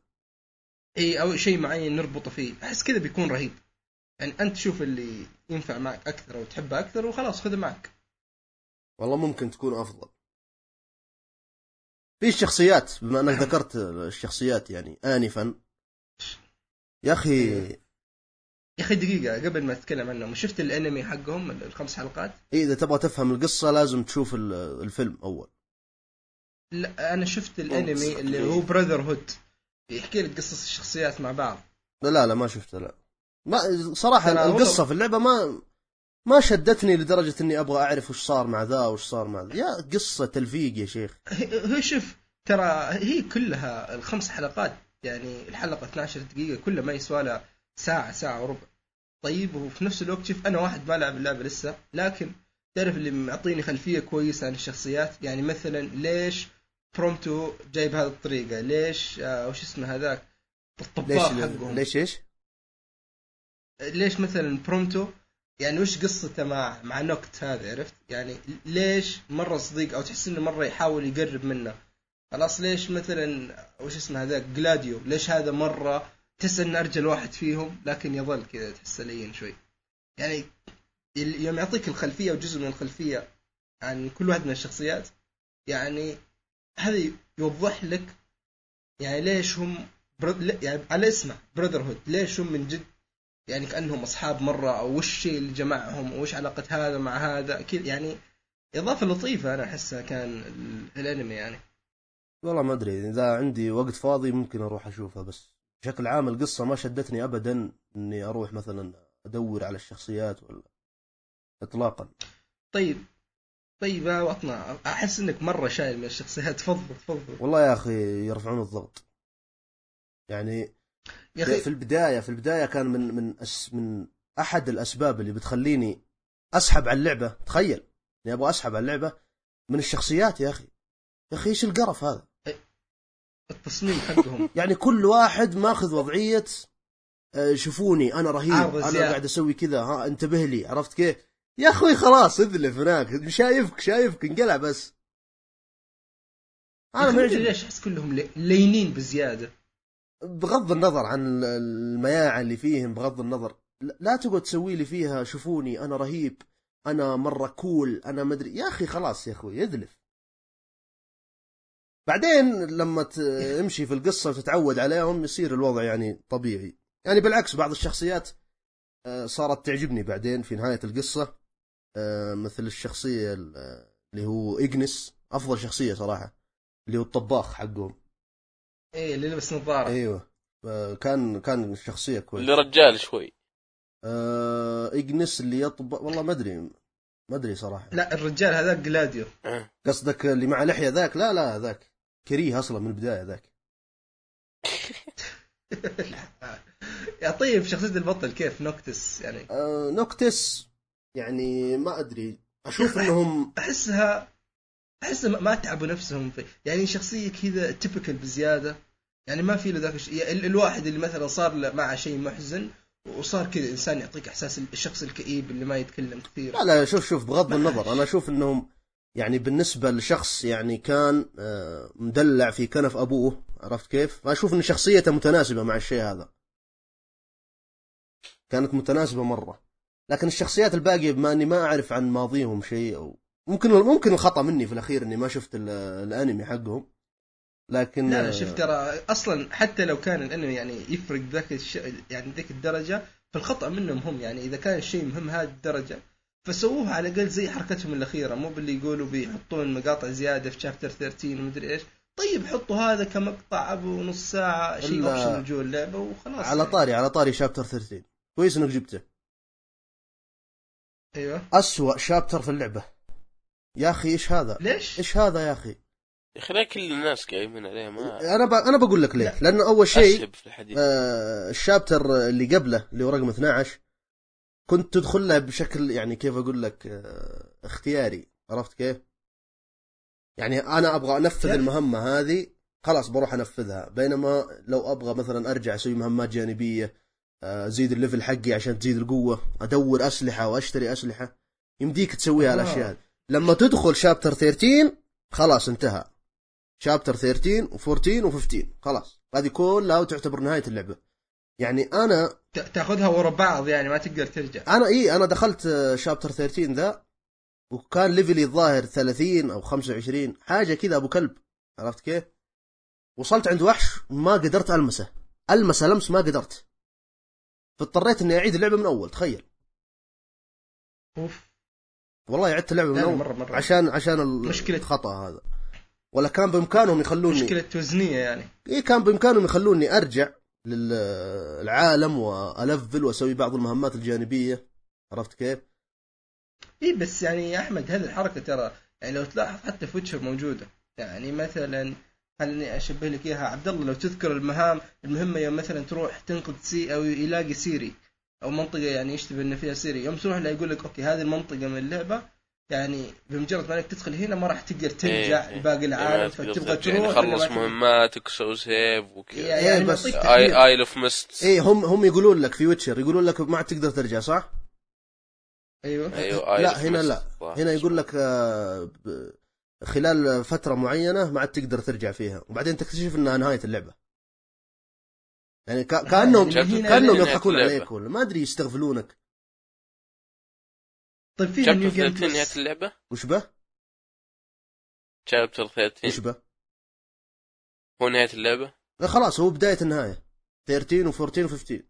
إي أو شيء معين نربطه فيه. أحس كذا بيكون رهيب. يعني أنت شوف اللي ينفع معك أكثر أو تحبه أكثر وخلاص خذه معك. والله ممكن تكون أفضل. في الشخصيات بما أنك ذكرت الشخصيات يعني انفا. يا أخي يا أخي دقيقة قبل ما تتكلم عنهم شفت الأنمي حقهم الخمس حلقات؟ إيه إذا تبغى تفهم القصة لازم تشوف ال- الفيلم أول. لا أنا شفت الأنمي. اللي هو براذر هود يحكي لك قصص الشخصيات مع بعض. لا لا ما شفته لا. ما صراحة القصة في اللعبة ما ما شدتني لدرجة إني أبغى أعرف وش صار مع ذا وش صار مع ذا. يا قصة تلفيق يا شيخ. هو شوف ترى هي كلها الخمس حلقات يعني الحلقة 12 دقيقة كلها ما يسوى لها ساعة ساعة وربع. طيب وفي نفس الوقت شوف أنا واحد ما لعب اللعبة لسه لكن تعرف اللي معطيني خلفية كويسة عن الشخصيات؟ يعني مثلا ليش Prompto جاي بهذه الطريقة؟ ليش آه وش اسمه هذاك؟ الطباخ حقهم. ليش إيش؟ ليش مثلا Prompto يعني وش قصته مع مع Noct هذا عرفت؟ يعني ليش مرة صديق أو تحس إنه مرة يحاول يقرب منه؟ خلاص ليش مثلا وش اسمه هذاك Gladio؟ ليش هذا مرة تحس إنه أرجل واحد فيهم لكن يظل كذا تحس لين شوي؟ يعني يوم يعطيك الخلفية وجزء من الخلفية عن كل واحد من الشخصيات يعني هذا يوضح لك يعني ليش هم يعني على اسمه براذر هود ليش هم من جد يعني كأنهم أصحاب مرة أو وش الشيء اللي جمعهم وش علاقة هذا مع هذا كذا يعني إضافة لطيفة أنا أحسها كان ال- الأنمي يعني. والله ما أدري إذا عندي وقت فاضي ممكن أروح أشوفها بس بشكل عام القصة ما شدتني ابدا إني أروح مثلا أدور على الشخصيات ولا اطلاقا. طيب طيب يا وطنا أحس إنك مرة شايل من الشخصيات تفضل تفضل. والله يا أخي يرفعون الضغط. يعني يا في أخي البداية في البداية كان من من أس من أحد الأسباب اللي بتخليني أسحب على اللعبة. تخيل إني أبغى أسحب على اللعبة من الشخصيات يا أخي. يا أخي إيش القرف هذا؟ التصميم حقهم. يعني كل واحد ماخذ وضعية آه، شوفوني أنا رهيب أنا. قاعد أسوي كذا ها انتبه لي عرفت كيف؟ يا أخوي خلاص اذلف هناك شايفك شايفك انقلع بس. أنا ما ليش أحس كلهم لي- لينين بزيادة. بغض النظر عن المياعة اللي فيهم بغض النظر. لا- تقعد تسوي لي فيها شوفوني أنا رهيب أنا مرة كول أنا مدري يا أخي خلاص يا أخوي اذلف بعدين لما تمشي في القصة وتتعود عليهم يصير الوضع يعني طبيعي. يعني بالعكس بعض الشخصيات آه، صارت تعجبني بعدين في نهاية القصة. آه، مثل الشخصية ال- اللي هو إجنس. أفضل شخصية صراحة اللي هو الطباخ حقهم. إيه اللي لبس نظارة. أيوه. كان كان شخصية كويسة. اللي رجال شوي. آه إجنس اللي يطبخ والله ما أدري. ما أدري صراحة. لا الرجال هذاك جلاديو. قصدك اللي مع لحية ذاك؟ لا لا ذاك. كريه أصلا من البداية ذاك. يا طيب شخصية البطل كيف؟ Noctis يعني. آه Noctis يعني ما أدري. أشوف إنهم أحسها أحس ما تعبوا نفسهم في يعني شخصية كذا typical بزيادة. يعني ما في له ذاك الشيء. يعني ال- الواحد اللي مثلا صار له معه شيء محزن وصار كذا إنسان يعطيك إحساس الشخص الكئيب اللي ما يتكلم كثير. لا لا شوف شوف بغض النظر. أنا أشوف إنهم يعني بالنسبة لشخص يعني كان آه مدلع في كنف أبوه عرفت كيف؟ فاشوف إن شخصيته متناسبة مع الشيء هذا. كانت متناسبة مرة. لكن الشخصيات الباقية بما إني ما أعرف عن ماضيهم شيء أو ممكن ممكن الخطأ مني في الأخير إني ما شفت ال- الأنمي حقهم. لكن لا لا شوف ترى أصلا حتى لو كان الأنمي يعني يفرق ذاك الش... يعني ذيك الدرجة فالخطأ منهم هم. يعني إذا كان الشيء مهم هذه الدرجة فسووها على الأقل زي حركتهم الأخيرة. مو باللي يقولوا بيحطون مقاطع زيادة في شابتر 13 ومدري إيش. طيب حطوا هذا كمقطع أبو نص ساعة شيء اوبشن جوا اللعبة وخلاص. على يعني. طاري على طاري شابتر 13 كويس إنك جبته. أيوه. أسوأ شابتر في اللعبة. يا أخي إيش هذا؟ ليش؟ إيش هذا يا أخي؟ يا أخي ليه كل الناس قايمين عليه ما أنا ب... أنا بقول لك ليه؟ لأنه أول شيء اسهب في الحديث آه الشابتر اللي قبله اللي هو رقم 12 كنت تدخل له بشكل يعني كيف أقول لك آه اختياري عرفت كيف؟ يعني أنا أبغى أنفذ؟ المهمة هذه خلاص بروح أنفذها بينما لو أبغى مثلا أرجع أسوي مهمات جانبية آه، أزيد ال level حقي عشان تزيد القوة أدور أسلحة وأشتري أسلحة يمديك تسويها آه. الأشياء هذه لما تدخل chapter 13 خلاص انتهى. chapter 13 و14 و15 خلاص. هذه كلها تعتبر نهاية اللعبة. يعني أنا تأخذها ورا بعض يعني ما تقدر ترجع. أنا إي أنا دخلت آه، chapter 13 ذا وكان level ي الظاهر 30 أو 25 حاجة كذا أبو كلب. عرفت كيف؟ وصلت عند وحش ما قدرت ألمسه. ألمسه لمس ما قدرت. فاضطريت إني أعيد اللعبة من أول تخيل. أوف. والله عدت اللعبه من اول مرة- مرة. عشان عشان مشكلة. الخطأ هذا ولا كان بإمكانهم يخلوني مشكلة وزنيه يعني اي كان بإمكانهم يخلوني أرجع للعالم وألفل وأسوي بعض المهمات الجانبية عرفت كيف؟ اي بس يعني يا أحمد هذه الحركة ترى يعني لو تلاحظ حتى في Witcher موجودة يعني مثلا خليني أشبه لك إياها عبد الله لو تذكر المهام المهمة يوم مثلا تروح تنقذ Ciri أو يلاقي Ciri أو منطقة يعني يشتبه ان فيها Ciri. يوم تروح لا يقول لك okay هذه المنطقة من اللعبة. يعني بمجرد ما إنك تدخل هنا ما راح تقدر ترجع إيه، لباقي إيه، العالم تقدر فتبغى. تروح يعني خلص؟ مهماتك وسوي سيف وكذا. يعني إيه، بس-. Isle of Mists إيه هم هم يقولون لك في Witcher يقولون لك ما عاد تقدر ترجع صح؟ أيوه. أيوه لا هنا لا. هنا يقول لك آه، خلال فترة معينة ما عاد تقدر ترجع فيها. وبعدين تكتشف إنها نهاية اللعبة. يعني كا- كأنهم يعني كأنهم يضحكون. عليك ولا ما أدري يستغفلونك. طيب chapter new game 13 نهاية plus اللعبة؟ وش به؟ chapter 13 وش به؟ هو نهاية اللعبة؟ لا خلاص هو بداية النهاية. 13 و14 و15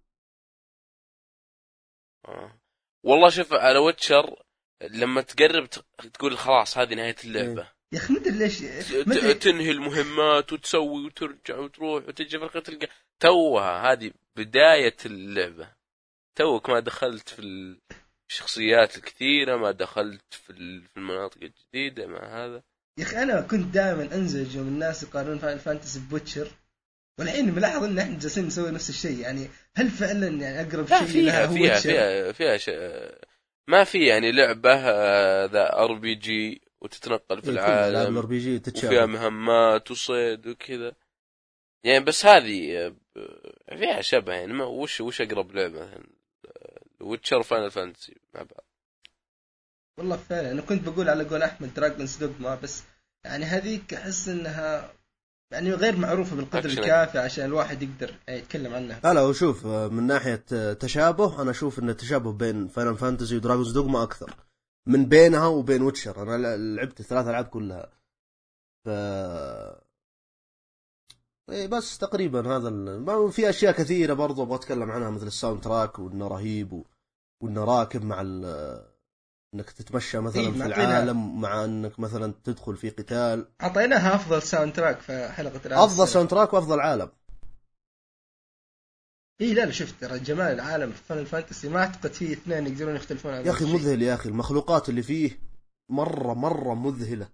آه. والله شوف على ويتشر لما تقرب ت- تقول خلاص هذه نهاية اللعبة. يا أخي ما ادري ليش تنهي المهمات وتسوي وترجع وتروح وتجي في الآخر تلقى توها هذه بداية اللعبة. توك ما دخلت في الشخصيات الكثيرة ما دخلت في ال- في المناطق الجديدة مع هذا. يا أخي أنا كنت دائما أنزعج يوم الناس يقارنون Final Fantasy ب Witcher والحين ملاحظ إن إحنا جالسين نسوي نفس الشيء. يعني هل فعلا يعني أقرب شيء فيها لها هو فيها؟ فيها فيها شيء ما في يعني لعبة آه، ذا RPG وتتنقل في العالم ال RPG وفيها مهمات وصيد وكذا. يعني بس هذه آه، فيها شبه يعني ما وش وش أقرب لعبة مثلا؟ Witcher Final Fantasy مع بعض. والله فعلا أنا كنت بقول على قول أحمد Dragon's Dogma بس يعني هذيك أحس إنها يعني غير معروفة بالقدر أكشن. الكافي عشان الواحد يقدر يتكلم عنها. لا لا وشوف من ناحية آه، تشابه أنا أشوف إن التشابه بين Final Fantasy و Dragon's Dogma أكثر من بينها وبين Witcher أنا ل- لعبت الثلاث ألعاب كلها. ف إيه بس تقريبا هذا ال... في أشياء كثيرة برضو أبغى أتكلم عنها مثل ال soundtrack وإنه رهيب و... وإنه راكب مع ال... إنك تتمشى مثلا إيه، في العالم مع إنك مثلا تدخل في قتال. أعطيناها أفضل soundtrack في حلقة الآن. أفضل ساوند تراك وأفضل عالم. اي لا لا شفت ترى جمال العالم في Final Fantasy ما أعتقد في اثنين يقدرون يختلفون عن يا أخي. مذهل يا أخي المخلوقات اللي فيه مرة مرة مذهلة.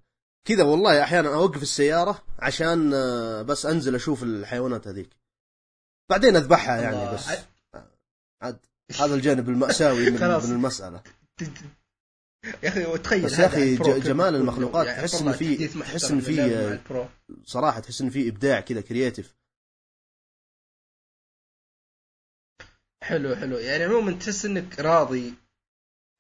كذا والله أحيانا أوقف السيارة عشان آه، بس أنزل أشوف الحيوانات هذيك. بعدين أذبحها يعني. بس. عاد هذا الجانب المأساوي من. من المسألة. يا أخي وتخيل بس يا كيف جمال المخلوقات يعني تحس إن في- تحس إن في-. صراحة تحس إن في إبداع كذا كرييتيف حلو حلو. يعني عموما تحس إنك راضي.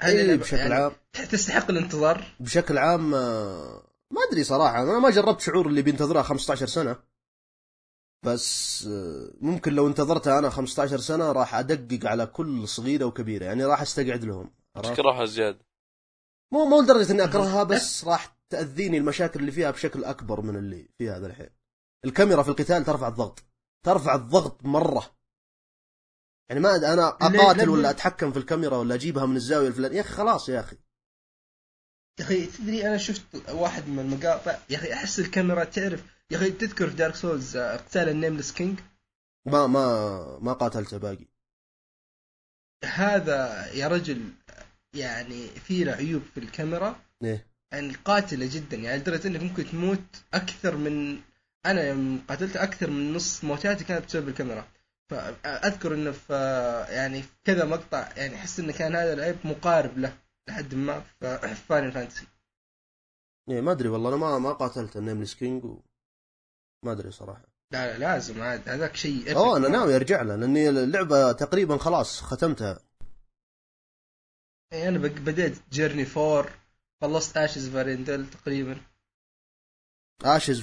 اي اللعبة بشكل يعني عام. تستحق الانتظار. بشكل عام آه، ما أدري صراحة أنا ما جربت شعور اللي بينتظرها 15 سنة. بس آه، ممكن لو انتظرتها أنا 15 سنة راح أدقق على كل صغيرة وكبيرة يعني راح أستقعد لهم؟ تكرهها زيادة. مو مو لدرجة إني أكرهها بس راح تأذيني المشاكل اللي فيها بشكل أكبر من اللي فيها هذا الحين. الكاميرا في القتال ترفع الضغط ترفع الضغط مرة. يعني ما أد- أنا أقاتل ولا أتحكم في الكاميرا ولا أجيبها من الزاوية الفلانية؟ يا أخي خلاص يا أخي. يا أخي تدري أنا شفت واحد من المقاطع يا أخي أحس الكاميرا تعرف يا أخي تذكر في Dark Souls آه، قتال ال Nameless King ما ما ما قاتلته باقي. هذا يا رجل يعني في له عيوب في الكاميرا. إيه. يعني قاتلة جدا يعني لدرجة انك ممكن تموت أكثر من أنا يوم قاتلت أكثر من نص موتاتي كانت بسبب الكاميرا. فأذكر إنه في يعني في كذا مقطع يعني أحس إنه كان هذا العيب مقارب له. لحد ما في Final Fantasy. إيه ما أدري والله أنا ما ما قاتلت ال Nameless King و... ما أدري صراحة. لا لا لازم عاد هذاك شيء أوه أنا. ناوي أرجع له لأني اللعبة تقريبا خلاص ختمتها. يعني أنا بديت journey 4 خلصت Ashes of Ariandel تقريبا. Ashes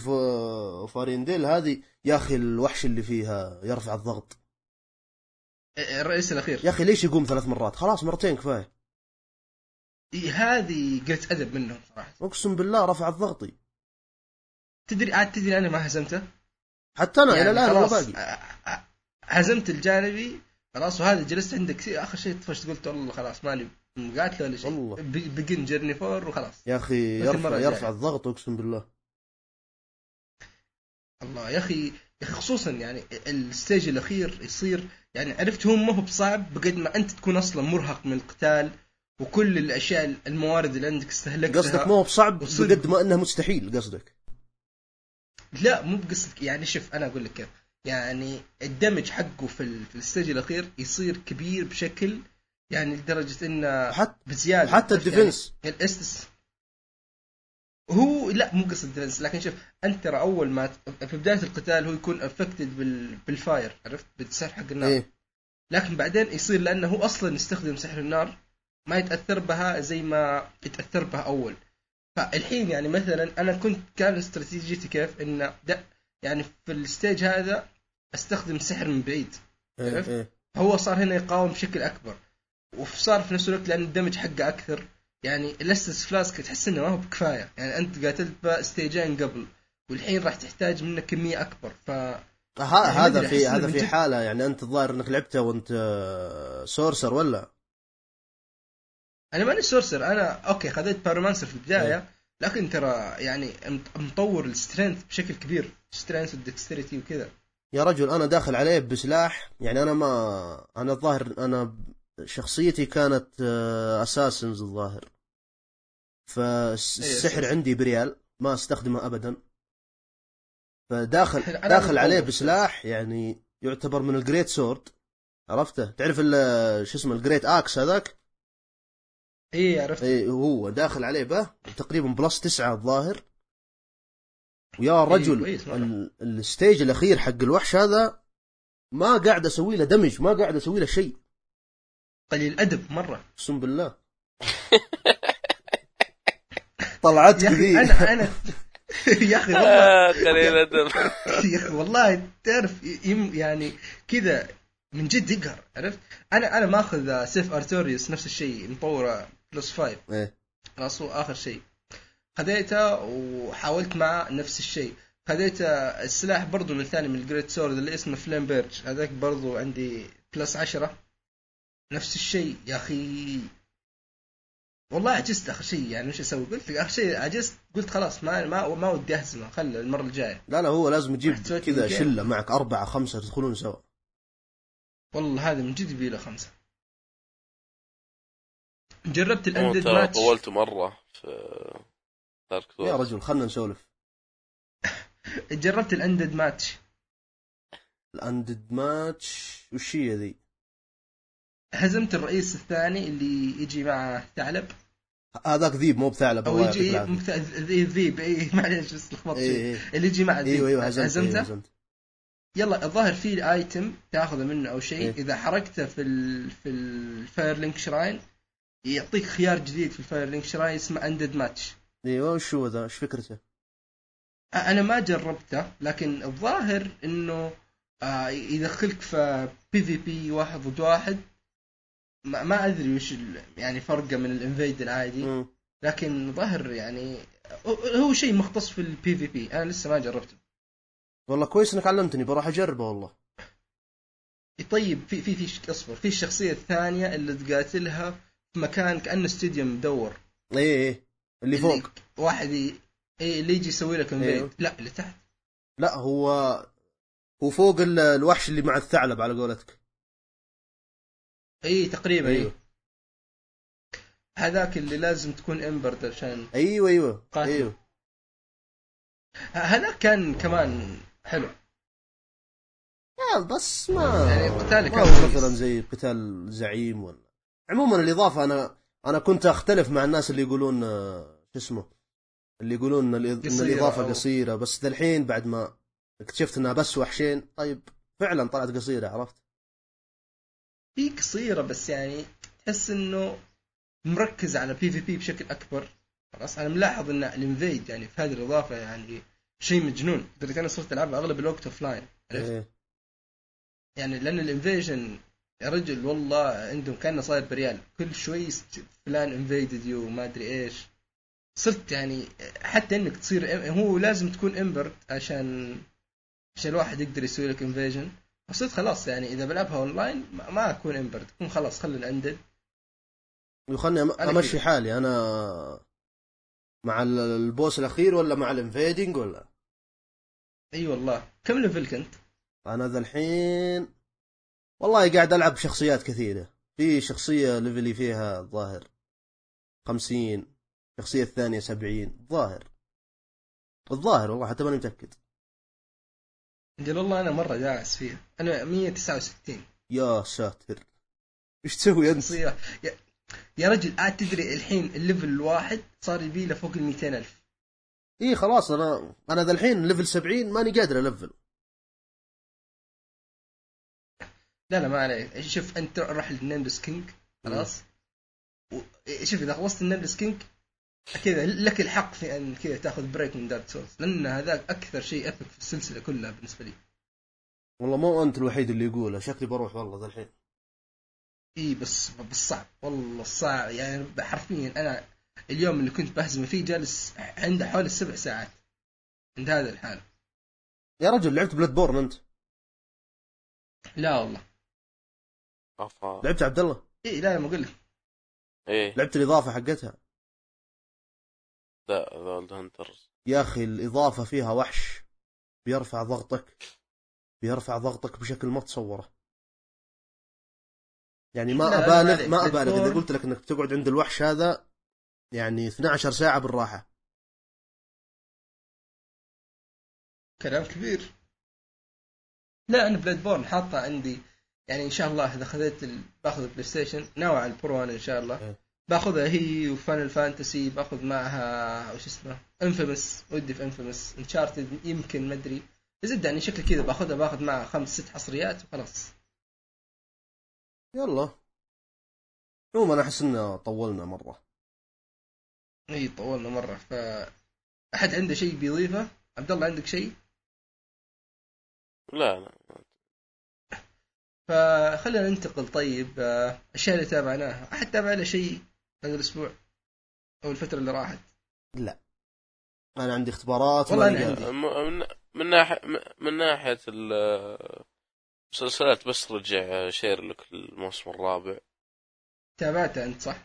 of Ariandel هذه يا أخي الوحش اللي فيها يرفع الضغط. الرئيس الأخير. يا أخي ليش يقوم ثلاث مرات؟ خلاص مرتين كفاية. إيه، هذه قلت أدب منهم صراحة. أقسم بالله رفع لي ضغطي. تدري عاد تدري أنا ما هزمته؟ حتى أنا إلى يعني الآن ما خلاص باقي. هزمت الجانبي خلاص وهذا جلست عندك كثير. آخر شيء طفشت قلت والله خلاص ماني مقاتله ولا شيء. والله. begin journey four وخلاص. يا المرة يرفع. يرفع الضغط أقسم بالله. الله يا أخي يا أخي خصوصا يعني الستيج الأخير يصير يعني عرفت هو ما هو بصعب بقد ما أنت تكون أصلا مرهق من القتال وكل الأشياء الموارد اللي عندك استهلكتها قصدك ما هو بصعب. بقد ما إنه مستحيل قصدك؟ لا مو بقصدك. يعني شوف أنا أقول لك كيف. يعني ال damage حقه في. في ال stage الأخير يصير كبير بشكل يعني لدرجة إنه حتى بزيادة. حتى عرفت ال defense. يعني ال Estus. هو لا مو قصه defense لكن شوف أنت ترى أول ما في بداية القتال هو يكون affected بال... بال fire عرفت؟ بالسحر حق النار. إيه. لكن بعدين يصير لأنه هو أصلا يستخدم سحر النار ما يتأثر بها زي ما يتأثر بها أول. فالحين يعني مثلا أنا كنت كان استراتيجيتي كيف ده يعني في ال stage هذا أستخدم سحر من بعيد. إيه, عرفت؟ إيه. هو صار هنا يقاوم بشكل أكبر. وصار في نفس الوقت لأن ال damage حقه أكثر. يعني ال Estus Flask تحس إنه ما هو بكفاية. يعني أنت قاتلت ب stage ين قبل والحين راح تحتاج منه كمية أكبر. ف يعني هذا في هذا في حالة يعني أنت الظاهر إنك لعبته وأنت sorcerer ولا؟ أنا ماني sorcerer أنا okay خذيت pyromancer في البداية لكن ترى يعني مط- مطور ال strength بشكل كبير strength وال dexterity وكذا. يا رجل أنا داخل عليه بسلاح يعني أنا ما أنا الظاهر أنا شخصيتي كانت Assassins الظاهر. فالسحر Assassins. عندي بريال ما أستخدمه ابدا. فداخل داخل عليه. بسلاح يعني يعتبر من ال great sword عرفته؟ تعرف شو اسمه ال great axe هذاك؟ اي عرفت. اي هو داخل عليه به تقريبا plus تسعة الظاهر. ويا رجل كويس مرة. ال- ال stage الأخير حق الوحش هذا ما قاعد أسوي له damage ما قاعد أسوي له شيء. قليل ادب مرة. أقسم بالله. طلعتك يا ذي أخي أنا أنا يا أخي والله. آه، قليل ادب يا أخي والله تعرف يم يعني كذا من جد يقهر عرفت؟ أنا أنا ماخذ سيف أرتوريوس نفس الشيء مطوره plus 5 إيه. خلاص هو آخر شيء. خذيته وحاولت معه نفس الشيء. خذيت السلاح برضو من ثاني من ال great sword اللي اسمه Flamberge هذاك برضو عندي plus عشرة. نفس الشيء يا أخي. والله عجزت آخر شيء يعني وش أسوي؟ قلت آخر شيء عجزت. قلت خلاص ما ما ما ودي أهزمه. خله المرة الجاية. لا لا هو لازم سويت كذا. شلة معك أربعة خمسة تدخلون سوا. والله هذا من جد يبي له خمسة. جربت ال Undead Match طولت مرة في Dark Souls يا رجل خلنا نسولف. جربت ال Undead Match ال Undead Match وش هي ذي؟ هزمت الرئيس الثاني اللي يجي معه ثعلب. هذاك ذيب مو بثعلب أو يجي ذيب اي معليش بس لخبطت فيه. إيه. اللي يجي مع ذيب. أيوه أيوه هزمت هزمته؟ أيوه هزمت يلا الظاهر في item تاخذه منه أو شيء. إيه. إذا حركته في ال... في ال Firelink Shrine يعطيك خيار جديد في ال Firelink Shrine اسمه Undead Match إيوه وش هو ذا؟ إيش فكرته؟ أنا ما جربته لكن الظاهر إنه آه يدخلك في PvP واحد ضد واحد ما, ما أدري وش. يعني فرقه من ال invade العادي. لكن ظاهر يعني هو- شيء مختص في ال PvP أنا لسه ما جربته والله كويس إنك علمتني بروح أجربه والله طيب في في في أصبر في الشخصية الثانية اللي تقاتلها مكان كأنه stadium مدور. إيه إيه اللي فوق. واحد ي... إيه اللي يجي يسوي لك انفيد أيوه. لا اللي تحت. لا هو هو فوق ال- الوحش اللي مع الثعلب على قولتك. اي تقريبا. أيوه هذاك اللي لازم تكون إمبرد عشان أيوه أيوه. قاتل. أيوه. هذاك كان كمان حلو. آه، بس ما يعني قتاله ما كان. مثلا زي قتال زعيم ولا عموما الإضافة أنا أنا كنت أختلف مع الناس اللي يقولون آه، شو اسمه اللي يقولون إن الإضافة أو- قصيرة بس الحين بعد ما اكتشفت إنها بس وحشين طيب فعلا طلعت قصيرة عرفت هي قصيرة بس يعني تحس إنه مركز على PvP بشكل أكبر خلاص أنا ملاحظ إن ال invade يعني في هذه الإضافة يعني شيء مجنون لدرجه أنا صرت العبها أغلب الوقت offline عرفت؟ إيه. يعني لأن ال invasion يا رجل والله عندهم كأنه صاير بريال. كل شوي فلان invaded you ما أدري إيش. صرت يعني حتى إنك تصير هو لازم تكون embered عشان عشان الواحد يقدر يسوي لك invasion فصرت خلاص يعني إذا بلعبها اونلاين ما أكون embered اكون خلاص خلي ال undead وخلني أمشي. حالي. أنا مع ال- ال boss الأخير ولا مع ال invading ولا؟ إي والله. كم level كنت؟ أنا ذا الحين والله قاعد ألعب بشخصيات كثيرة. في شخصية level ي فيها الظاهر خمسين. الشخصيه الثانية سبعين. الظاهر الظاهر والله حتى ماني متأكد. قال والله أنا مرة داعس فيها أنا 169 يا ساتر. إيش تسوي أنت؟ يا, يا رجل عاد تدري الحين ال level الواحد صار يبي له فوق ال 200 ألف. اي خلاص أنا أنا ذا الحين level 70 ماني قادر ألفل. لا لا ما عليه. شوف أنت روح لل Nameless King خلاص؟ و... شوف إذا خلصت ال Nameless King كذا لك الحق في أن كذا تأخذ break من دارك سولز لأن هذاك أكثر شيء اثق في السلسلة كلها بالنسبة لي. والله مو أنت الوحيد اللي يقوله شكلي بروح والله ذا الحين. إي بس بس صعب والله صعب. يعني حرفيا أنا اليوم اللي كنت بهزمه فيه جالس عنده حوالي السبع ساعات. عند هذا الحال. يا رجل لعبت Bloodborne أنت؟ لا والله. أفا. لعبت عبد الله؟ اي لا ما أقول لك. إيه. لعبت الإضافة حقتها. لا The Hunters يا أخي الإضافة فيها وحش. بيرفع ضغطك. بيرفع ضغطك بشكل ما تصوره. يعني ما ابالغ. ما أبالغ إذا. قلت لك إنك تقعد عند الوحش هذا يعني 12 ساعة بالراحة. كلام كبير. لا أنا Bloodborne حاطه عندي. يعني إن شاء الله إذا خذيت ال... باخذ البلاي ستيشن ناوي على ال Pro أنا إن شاء الله. إيه. باخذها هي و Final Fantasy باخذ معها وش اسمه؟ Infamous ودي في Infamous Uncharted يمكن ما أدري. زد يعني شكل كذا باخذها باخذ معها خمس ست حصريات وخلاص. يلا. عموما أنا أحس إنه طولنا مرة. إي طولنا مرة. ف أحد عنده شيء بيضيفه عبد الله عندك شيء؟ لا لا. فخلينا ننتقل طيب آه، الاشياء اللي تابعناها احد تابع له شيء هذا الأسبوع أو الفترة اللي راحت لا أنا عندي اختبارات والله قادر. عندي. من ناحيه من ناحية المسلسلات بس رجع شيرلوك الموسم الرابع تابعته أنت صح؟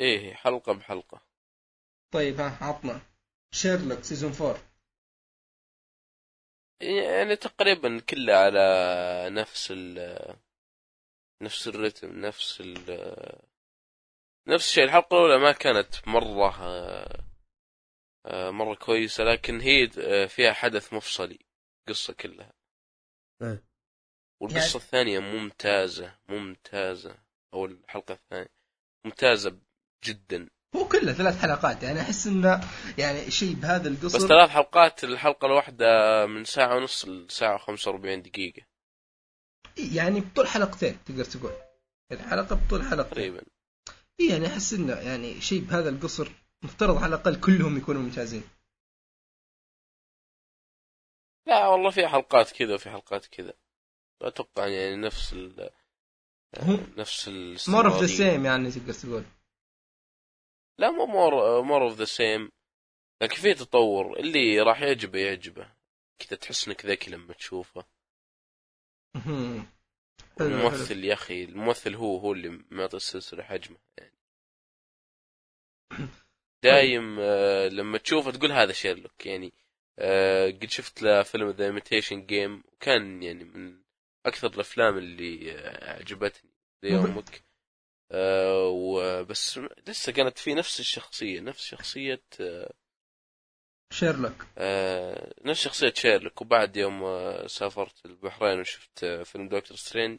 إيه حلقة بحلقة طيب ها عطنا شيرلوك season 4 يعني تقريبا كله على نفس ال نفس الرتم نفس ال نفس الشيء. الحلقة الأولى ما كانت مرة آه، مرة كويسة لكن هي آه، فيها حدث مفصلي قصة كلها. إيه. والقصة يعني- الثانية ممتازة ممتازة. أو الحلقة الثانية ممتازة جدا. هو كله ثلاث حلقات يعني أحس إنه يعني شيء بهذا بس القصر ثلاث حلقات الحلقة الواحدة من ساعة ونص وخمسة وأربعين دقيقة. يعني بطول حلقتين تقدر تقول. الحلقة بطول حلقتين. تقريبا. إيه يعني أحس إنه يعني شيء بهذا القصر مفترض على الأقل كلهم يكونوا ممتازين. لا والله في حلقات كذا وفي حلقات كذا. أتوقع يعني نفس ال نفس more of the. same يعني تقدر تقول. لا مو more more of the same لكن في تطور اللي راح يعجبه يعجبه. كذا تحس إنك ذكي لما تشوفه. الممثل يا أخي الممثل هو هو اللي معطي السلسلة حجمه يعني. دايم آه، لما تشوفه تقول هذا شيرلوك يعني آه، قد شفت له فيلم The Imitation Game وكان يعني من أكثر الأفلام اللي آه، عجبتني زي آه، وبس لسه كانت في نفس الشخصية نفس شخصية آه، شيرلوك. آه، نفس شخصية شيرلوك. وبعد يوم سافرت البحرين وشفت فيلم Doctor Strange.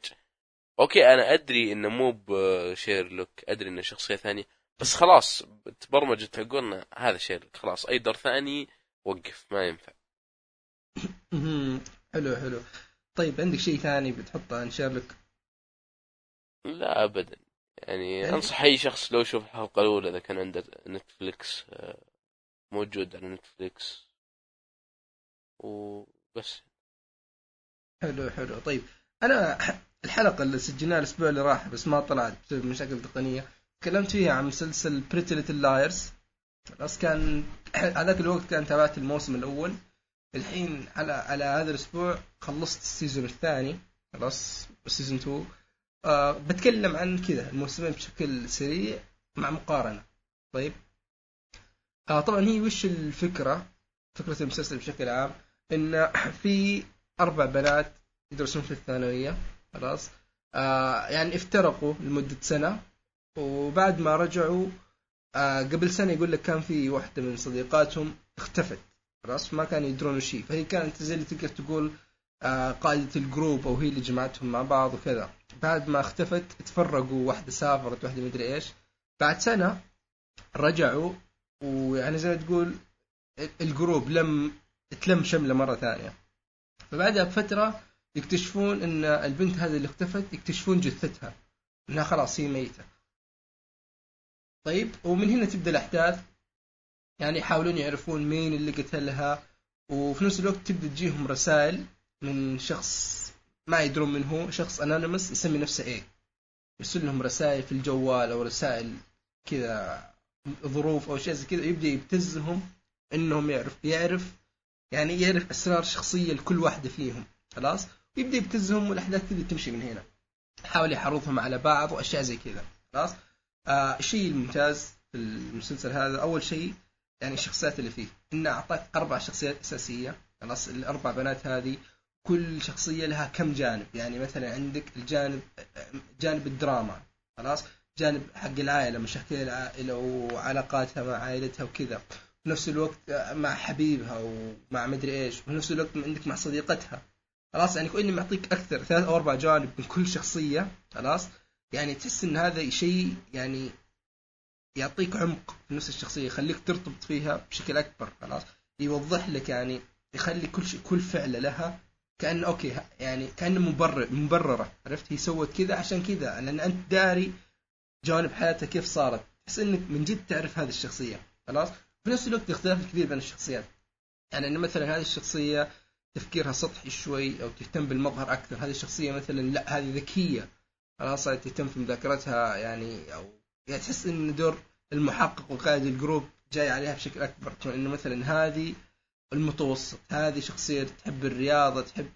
okay أنا أدري إنه مو بشيرلوك أدري إنه شخصية ثانية بس خلاص تبرمجت عقولنا هذا شيرلوك خلاص أي دور ثاني وقف ما ينفع. حلو حلو. طيب عندك شيء ثاني بتحطه عن شيرلوك؟ لا ابدا. يعني يعني- أنصح أي شخص لو يشوف الحلقة الأولى إذا كان عنده نتفليكس آه، موجود على نتفليكس وبس. حلو حلو. طيب أنا الحلقة اللي سجلناها الأسبوع اللي راح بس ما طلعت بسبب مشاكل تقنية. تكلمت فيها عن مسلسل Pretty Little Liars خلاص كان هذاك الوقت كان تابعت الموسم الأول. الحين على على هذا الأسبوع خلصت ال season الثاني. خلاص ال season 2 آه بتكلم عن كذا الموسمين بشكل سريع مع مقارنة. طيب. آه طبعا هي وش الفكرة؟ فكرة المسلسل بشكل عام إن في أربع بنات يدرسون في الثانوية خلاص. آه يعني افترقوا لمدة سنة وبعد ما رجعوا آه قبل سنة يقول لك كان في واحدة من صديقاتهم اختفت خلاص. ما كانوا يدرون هي. فهي كانت زي اللي تقدر تقول قائدة الجروب أو هي اللي جمعتهم مع بعض وكذا. بعد ما اختفت تفرقوا واحدة سافرت واحدة مدري إيش. بعد سنة رجعوا ويعني زي ما تقول الجروب لم تلم شملة مرة ثانية. فبعدها بفترة يكتشفون إن البنت هذه اللي اختفت يكتشفون جثتها. إنها خلاص هي ميتة. طيب ومن هنا تبدأ الأحداث. يعني يحاولون يعرفون مين اللي قتلها وفي نفس الوقت تبدأ تجيهم رسائل من شخص ما يدرون من هو شخص انونيمس يسمي نفسه إيه؟ يرسل لهم رسائل في الجوال أو رسائل كذا ظروف أو شيء زي كذا يبدأ يبتزهم إنهم يعرف يعرف يعني يعرف أسرار شخصية لكل واحدة فيهم خلاص؟ ويبدا يبتزهم والأحداث تبدأ تمشي من هنا. يحاول يحرضهم على بعض وأشياء زي كذا خلاص؟ آه الشيء الممتاز في المسلسل هذا أول شيء يعني الشخصيات اللي فيه إنه أعطاك أربع شخصيات أساسية خلاص؟ الأربع بنات هذه كل شخصية لها كم جانب. يعني مثلا عندك الجانب جانب الدراما خلاص؟ جانب حق العائلة مشاكل العائلة وعلاقاتها مع عائلتها وكذا. في نفس الوقت مع حبيبها ومع مدري إيش. وفي نفس الوقت عندك مع صديقتها. خلاص؟ يعني كأني معطيك أكثر ثلاث أو أربع جوانب من كل شخصية خلاص؟ يعني تحس إن هذا شيء يعني يعطيك عمق في نفس الشخصية يخليك ترتبط فيها بشكل أكبر خلاص؟ يوضح لك يعني يخلي كل شيء كل فعلة لها كأن أوكي يعني كأنه مبرر مبررة. عرفت؟ هي سوت كذا عشان كذا لأن أنت داري جوانب حياتها كيف صارت. تحس إنك من جد تعرف هذه الشخصية خلاص؟ في نفس الوقت اختلاف كبير بين الشخصيات. يعني ان مثلا هذه الشخصية تفكيرها سطحي شوي أو تهتم بالمظهر أكثر. هذه الشخصية مثلا لا هذه ذكية خلاص؟ تهتم في مذاكرتها يعني أو يعني تحس إن دور المحقق وقائد الجروب جاي عليها بشكل أكبر. إنه مثلا هذه المتوسط. هذه شخصية تحب الرياضة تحب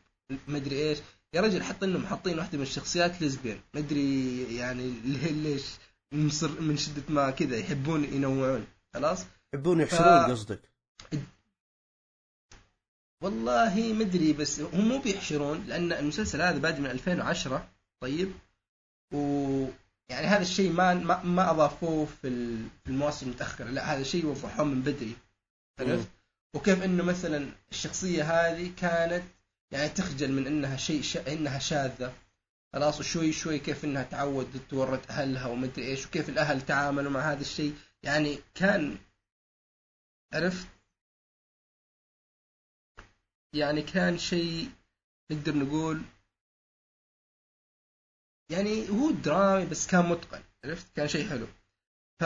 مدري إيش. يا رجل حط إنهم حاطين واحدة من الشخصيات ليزبيان مدري يعني ليش مصر من شدة ما كذا يحبون ينوعون. خلاص؟ يحبون يحشرون ف- قصدك. والله مدري بس هم مو بيحشرون لأن المسلسل هذا بادئ من 2010 طيب؟ و يعني هذا الشيء ما ما, ما أضافوه في ال- في المواسم المتأخرة. لا هذا شيء وضحوه من بدري. عرفت؟ وكيف إنه مثلا الشخصية هذه كانت يعني تخجل من إنها شيء ش... إنها شاذة. خلاص وشوي شوي كيف إنها تعودت تورط أهلها ومدري إيش وكيف الأهل تعاملوا مع هذا الشيء. يعني كان عرفت؟ يعني كان شيء نقدر نقول يعني هو درامي بس كان متقن عرفت؟ كان شيء حلو. ف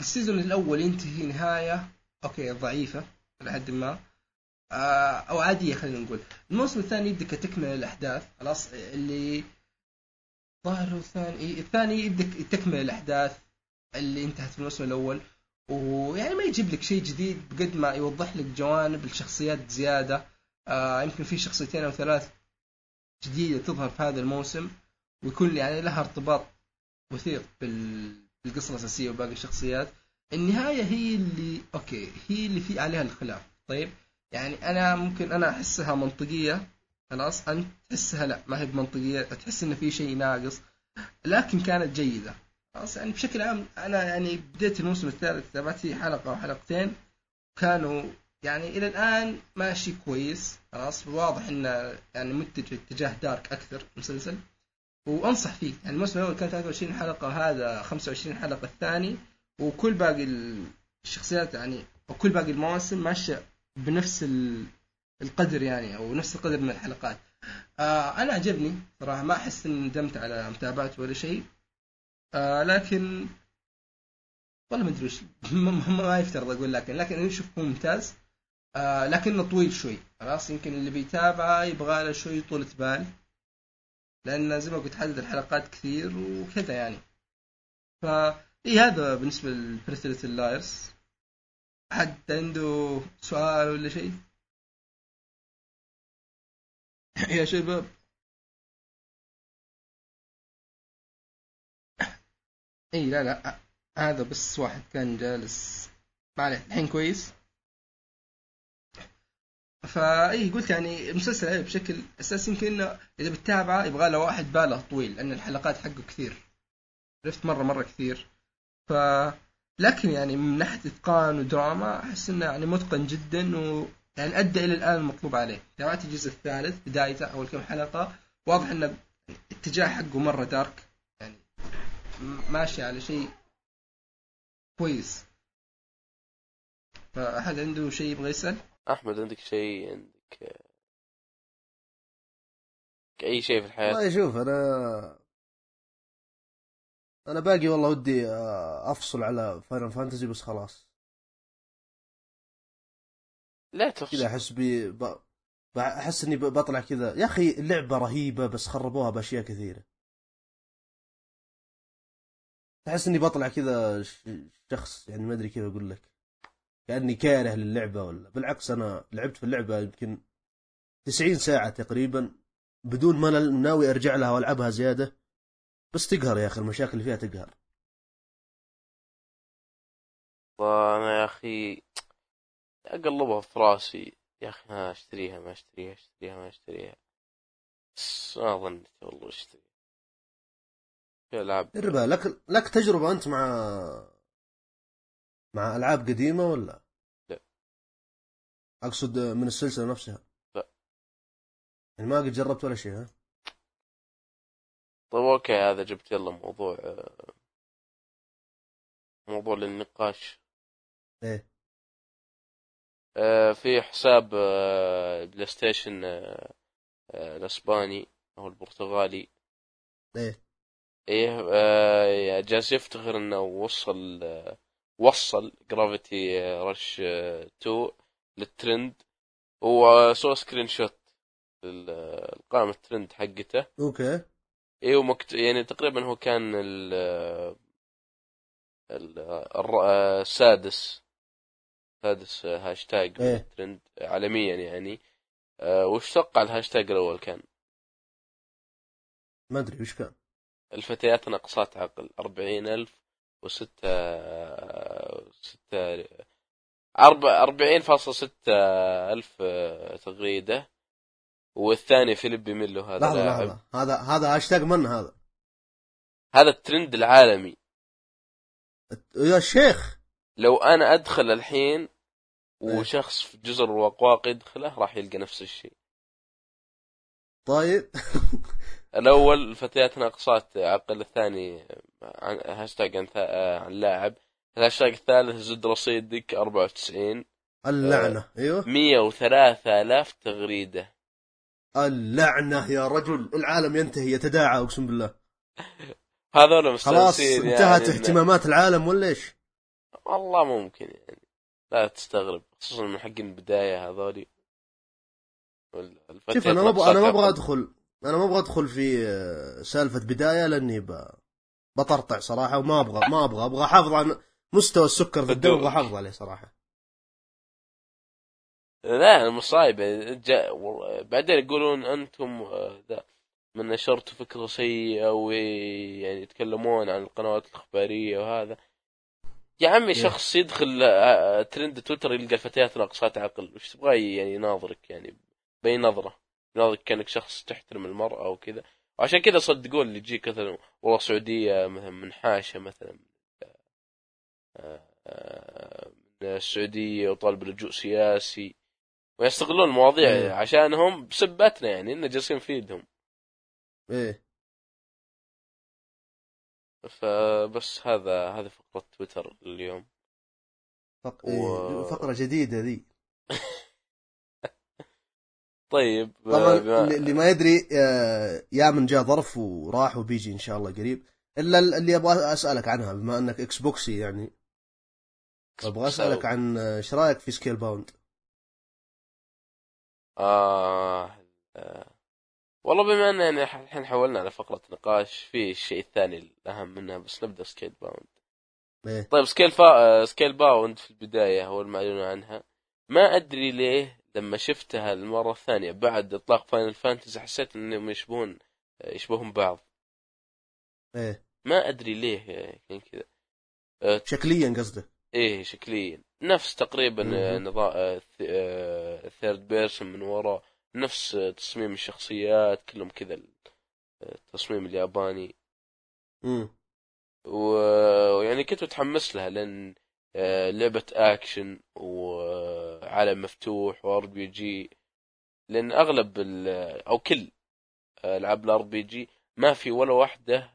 ال season الأول ينتهي نهاية okay ضعيفة إلى حد ما. آه، أو عادية خلينا نقول. الموسم الثاني يبدأ كتكمل الاحداث خلاص اللي ظاهر الثاني الثاني يبدأ تكمل الاحداث اللي انتهت في الموسم الأول. ويعني ما يجيب لك شيء جديد بقد ما يوضح لك جوانب الشخصيات زيادة. آه يمكن في شخصيتين أو ثلاث جديدة تظهر في هذا الموسم ويكون يعني لها ارتباط وثيق بال- بالقصة الأساسية وباقي الشخصيات. النهاية هي اللي أوكي هي اللي في عليها الخلاف. طيب يعني أنا ممكن أنا أحسها منطقية خلاص؟ أنت تحسها لا ما هي بمنطقية تحس إن في شيء ناقص لكن كانت جيدة. خلاص؟ يعني بشكل عام أنا يعني بديت الموسم الثالث تابعت حلقة أو حلقتين كانوا يعني إلى الآن ماشي كويس. خلاص؟ واضح انه يعني متجه اتجاه دارك أكثر مسلسل. وأنصح فيه يعني الموسم الأول كان 23 حلقة هذا 25 حلقة الثاني. وكل باقي الشخصيات يعني وكل باقي المواسم ماشية بنفس ال- القدر يعني أو نفس القدر من الحلقات. آه أنا عجبني صراحة ما أحس إني ندمت على متابعته ولا شيء. آه لكن والله ما أدري وش ما- يفترض أقول لكن لكن أنا أشوف هو ممتاز. آه لكنه طويل شوي خلاص؟ يمكن اللي بيتابعه يبغى له شوي طولة بال. لأن زي ما قلت عدد الحلقات كثير وكذا يعني. ف إي هذا بالنسبة ل Pretty Little Liars حد عنده سؤال ولا شيء؟ يا شباب. إي لا لا هذا بس واحد كان جالس. ما عليه الحين كويس. فاي قلت يعني المسلسل بشكل اساسي يمكن إنه إذا بتتابعه يبغى له واحد باله طويل لأن الحلقات حقه كثير. عرفت؟ مرة مرة كثير. ف لكن يعني من ناحية إتقان ودراما أحس إنه يعني متقن جدا و يعني أدى إلى الآن المطلوب عليه. تابعت الجزء الثالث بدايته اول كم حلقة واضح ان الاتجاه حقه مرة دارك يعني ماشي على شيء كويس. فأحد عنده شيء يبغى يسأل؟ أحمد عندك شيء؟ عندك أي شيء في الحياة؟ والله شوف أنا أنا باقي والله ودي آه، أفصل على فاينل فانتزي بس خلاص. لا كذا تفصل أحس بي ب... أحس إني بطلع كذا. يا أخي اللعبه رهيبة بس خربوها بأشياء كثيرة. أحس إني بطلع كذا شخص يعني ما أدري كيف أقول لك. كأني كاره للعبة ولا بالعكس أنا لعبت في اللعبة يمكن 90 ساعة تقريبا بدون ما ناوي أرجع لها وألعبها زيادة. بس تقهر يا أخي المشاكل اللي فيها تقهر. أنا يا أخي أقلبها في رأسي. يا أخي ما أشتريها ما أشتريها أشتريها ما أشتريها. بس ما ظنيت والله أشتريها. في ألعاب؟ جربها لك لك تجربة أنت مع مع ألعاب قديمة ولا؟ لا. أقصد من السلسلة نفسها. لا. يعني ما قد جربت ولا شيء ها؟ طيب أوكي هذا جبت يلا موضوع آه، موضوع للنقاش. إيه. آه، في حساب آه، بلاي ستيشن الأسباني أو البرتغالي. إيه. إيه جالس يفتخر إنه وصل وصل Gravity Rush 2 للترند. وسوى screenshot القائمة الترند حقته. okay. إيه ومكت... يعني تقريبا هو كان ال السادس سادس هاشتاج إيه. ترند عالميا يعني آه، وش توقع الهاشتاج الأول كان؟ ما أدري وش كان الفتيات ناقصات عقل أربعين ألف وستة ستة أربع أربعين فاصلة ستة ألف تغريدة والثاني فيليب ميلو هذا لحظة لاعب. لحظة. هذا هذا هاشتاج من هذا. هذا الترند العالمي. يا شيخ. لو أنا أدخل الحين إيه. وشخص في جزر الوقواق يدخله راح يلقى نفس الشيء. طيب. الأول الفتيات ناقصات عقل الثاني عن هاشتاج عن, ثا- عن لاعب. الهاشتاج الثالث زد رصيدك 94 اللعنة. أيوه. 103 آلاف تغريدة. اللعنة يا رجل. العالم ينتهي يتداعى أقسم بالله. هذول خلاص مستانسين انتهت يعني إن- اهتمامات العالم ولا إيش؟ والله ممكن يعني. لا تستغرب خصوصا من حق البداية هذولي. شوف أنا ما أبغى أنا ما أبغى. أدخل أنا ما أبغى أدخل في سالفة بداية لأني ب... بطرطع صراحة وما أبغى ما أبغى. أبغى احافظ على مستوى السكر في الدم الدم. أبغى احافظ عليه صراحة. لا المصايب جا... بعدين يقولون أنتم آه، ذا من نشرتوا فكره سيئه ويعني يتكلمون عن القنوات الإخبارية وهذا. يا عمي شخص يدخل آه، ترند تويتر يلقى الفتيات ناقصات عقل. وش تبغى يعني يناظرك؟ يعني بأي نظرة؟ يناظرك كأنك شخص تحترم المرأة وكذا وعشان كذا صدقون اللي يجيك مثلا والله سعودية مثلا منحاشه مثلا آه، من السعودية وطالب لجوء سياسي. ويستغلون المواضيع إيه. عشانهم بسبتنا يعني انه جالسين نفيدهم إيه. فبس هذا هذه فقرة تويتر اليوم. فق... و- إيه. فقرة جديدة ذي. طيب طبعا بما- اللي اللي ما يدري آه، يا من جاء ظرف وراح وبيجي إن شاء الله قريب. إلا اللي أبغى أسألك عنها بما إنك Xbox ي يعني. أبغى أسألك عن آه، إيش رأيك في Scalebound آه آه. والله بما أن يعني الحين حولنا على فقرة نقاش في الشيء الثاني الأهم منها بس نبدأ Scalebound. إيه. طيب Scale فا... Scalebound في البداية هو المعلن عنها. ما أدري ليه لما شفتها المرة الثانية بعد إطلاق Final Fantasy حسيت إنهم يشبهون يشبهون بعض. إيه. ما أدري ليه يعني كذا. آه، شكليا قصدك إيه شكليا. نفس تقريبا. نظام third person من وراء نفس آه، تصميم الشخصيات كلهم كذا آه، التصميم الياباني. امم و- ويعني كنت متحمس لها لأن آه، لعبة اكشن وعالم مفتوح و RPG لأن أغلب ال- أو كل ألعاب ال RPG ما في ولا واحدة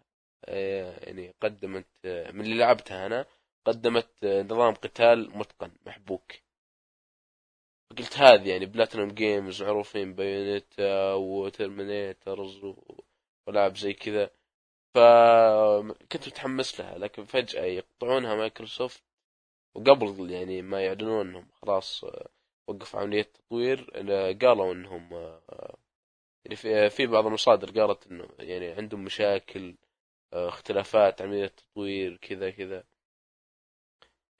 آه، يعني قدمت آه، من اللي لعبتها أنا. قدمت آه، نظام قتال متقن محبوك. قلت هذه يعني Platinum Games معروفين Bayonetta وترمينيترز ولعب زي كذا. فكنت متحمس لها لكن فجأة يقطعونها مايكروسوفت وقبل يعني ما يعلنون إنهم خلاص آه، وقفوا عملية تطوير آه، قالوا إنهم آه، يعني في بعض المصادر قالت إنه يعني عندهم مشاكل اختلافات عملية تطوير كذا كذا.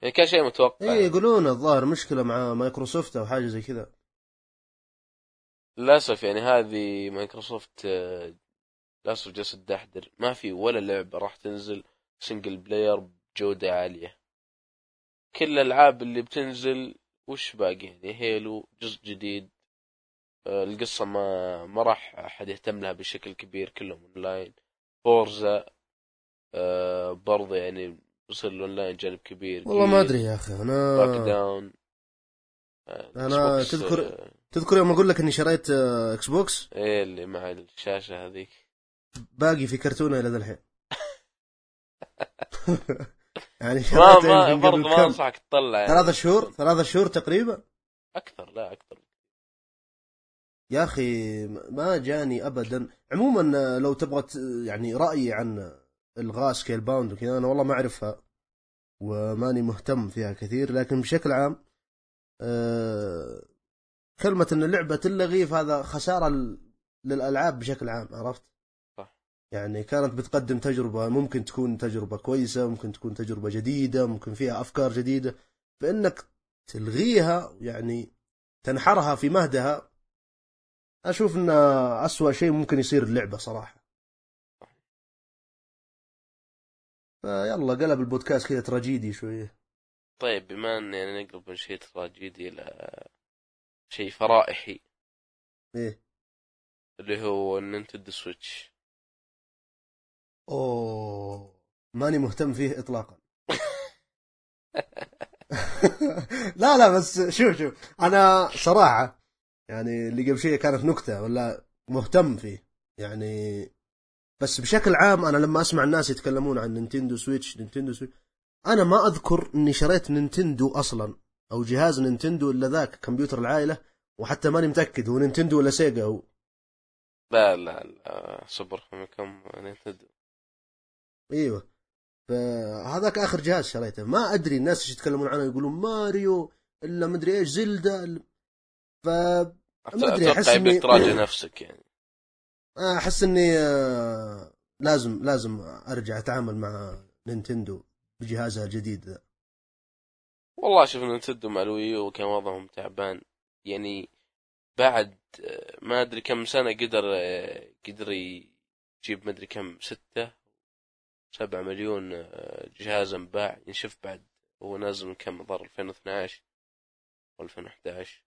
يعني كان شيء متوقع. إيه يقولون الظاهر مشكلة مع مايكروسوفت أو حاجة زي كذا. للأسف يعني هذه مايكروسوفت آه، للأسف جالسة تدحدر. ما في ولا لعبة راح تنزل single player بجودة عالية. كل الألعاب اللي بتنزل وش باقي؟ يعني Halo جزء جديد. آه، القصة ما ما راح أحد يهتم لها بشكل كبير كلهم online Forza برضه يعني بيصير الاونلاين جانب كبير والله ما أدري يا أخي أنا back down آه، Xbox، تذكر- آه، تذكر يوم أقول لك إني شريت آه، Xbox إيه اللي مع الشاشة هذيك. باقي في كرتونه إلى الحين. يعني ما ما برضه ما؟ أنصحك تطلع يعني. ثلاثة شهور؟ ثلاثة شهور تقريبا؟ أكثر لا أكثر. يا أخي ما جاني ابدا. عموما آه، لو تبغى يعني رايي عن الغاء Scalebound وكذا أنا والله ما أعرفها وماني مهتم فيها كثير لكن بشكل عام آه، كلمة إن اللعبة تلغي فهذا خسارة للألعاب بشكل عام عرفت؟ صح. يعني كانت بتقدم تجربة ممكن تكون تجربة كويسة ممكن تكون تجربة جديدة ممكن فيها أفكار جديدة فإنك تلغيها يعني تنحرها في مهدها أشوف إنه أسوأ شيء ممكن يصير اللعبة صراحة فيلا قلب البودكاست كذا تراجيدي شوية. طيب بما إن يعني نقلب من شيء تراجيدي إلى شيء فرائحي. إيه. اللي هو ال Nintendo Switch. أوه ماني مهتم فيه اطلاقا. لا لا بس شوف شوف أنا صراحة يعني اللي قبل شيء كانت نكتة ولا مهتم فيه. يعني بس بشكل عام أنا لما أسمع الناس يتكلمون عن Nintendo Switch Nintendo Switch أنا ما أذكر إني شريت Nintendo أصلا أو جهاز Nintendo إلا ذاك كمبيوتر العائلة وحتى ماني متأكد هو Nintendo ولا Sega هو. لا لا لا Super Famicom Nintendo. إيوه. فهذاك آخر جهاز شريته. ما أدري الناس إيش يتكلمون عنه يقولون ماريو إلا مدري إيش Zelda ف ما أحس أتوقع إني- يبيك تراجع نفسك يعني. أحس إني آه، لازم لازم أرجع أتعامل مع Nintendo بجهازها الجديد ذا. والله شوف Nintendo مع ال Wii U كان وضعهم تعبان. يعني بعد آه، ما أدري كم سنة قدر آه، قدر يجيب ما أدري كم ستة سبعة مليون جهاز أنباع. ينشف بعد هو نازل من كم ظهر 2012 و 2011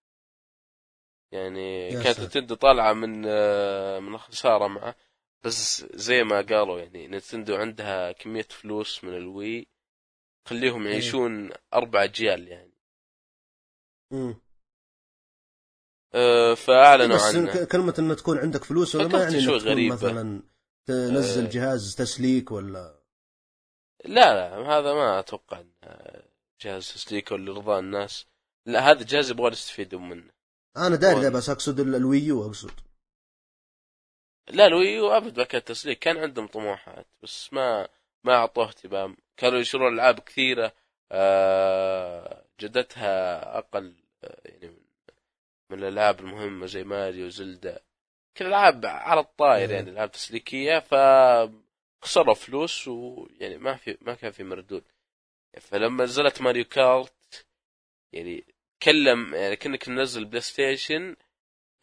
يعني كانت. Nintendo طالعة من آه، من الخسارة معه بس زي ما قالوا يعني نتندو عندها كمية فلوس من الوي خليهم إيه. يعيشون أربع أجيال يعني مم. آه، فأعلنوا بس عنه ك- كلمة انه تكون عندك فلوس ولا ما يعني شوي غريبة. مثلا تنزل آه. جهاز تسليك ولا لا لا هذا ما أتوقع إنه جهاز تسليك ولا لرضاء الناس لا هذا جهاز يبغى يستفيدوا منه أنا داري ذا بس أقصد ال- ال Wii U أقصد. لا ال Wii U أبد ما كان تسليك كان عندهم طموحات بس ما ما أعطوه اهتمام. كانوا يشترون ألعاب كثيرة آه، جدتها أقل آه، يعني من من الألعاب المهمة زي Mario Zelda. كذا ألعاب على الطاير إيه. يعني ألعاب تسليكية ف خسروا فلوس ويعني ما في ما كان في مردود. فلما نزلت Mario Kart يعني كلم يعني كأنك منزل PlayStation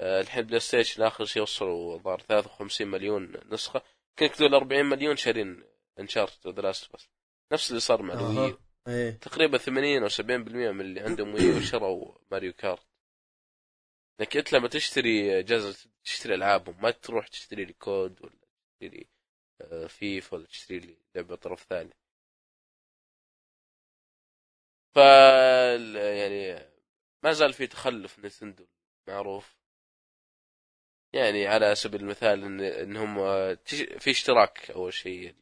الحين PlayStation آخر شيء وصلوا ظهر 53 مليون نسخة. كأنك تقول 40 مليون شارين Uncharted The Last بس نفس اللي صار مع ال Wii أها إيه. تقريبا 80 أو 70% من اللي عندهم Wii شروا Mario Kart. لكن أنت لما تشتري جهاز تشتري ألعابهم ما تروح تشتري لي COD ولا تشتري لي آه، فيفا ولا تشتري لي لعبة طرف ثاني. ف يعني ما زال في تخلف Nintendo معروف يعني على سبيل المثال ان إنهم آه، تش- في اشتراك أول شيء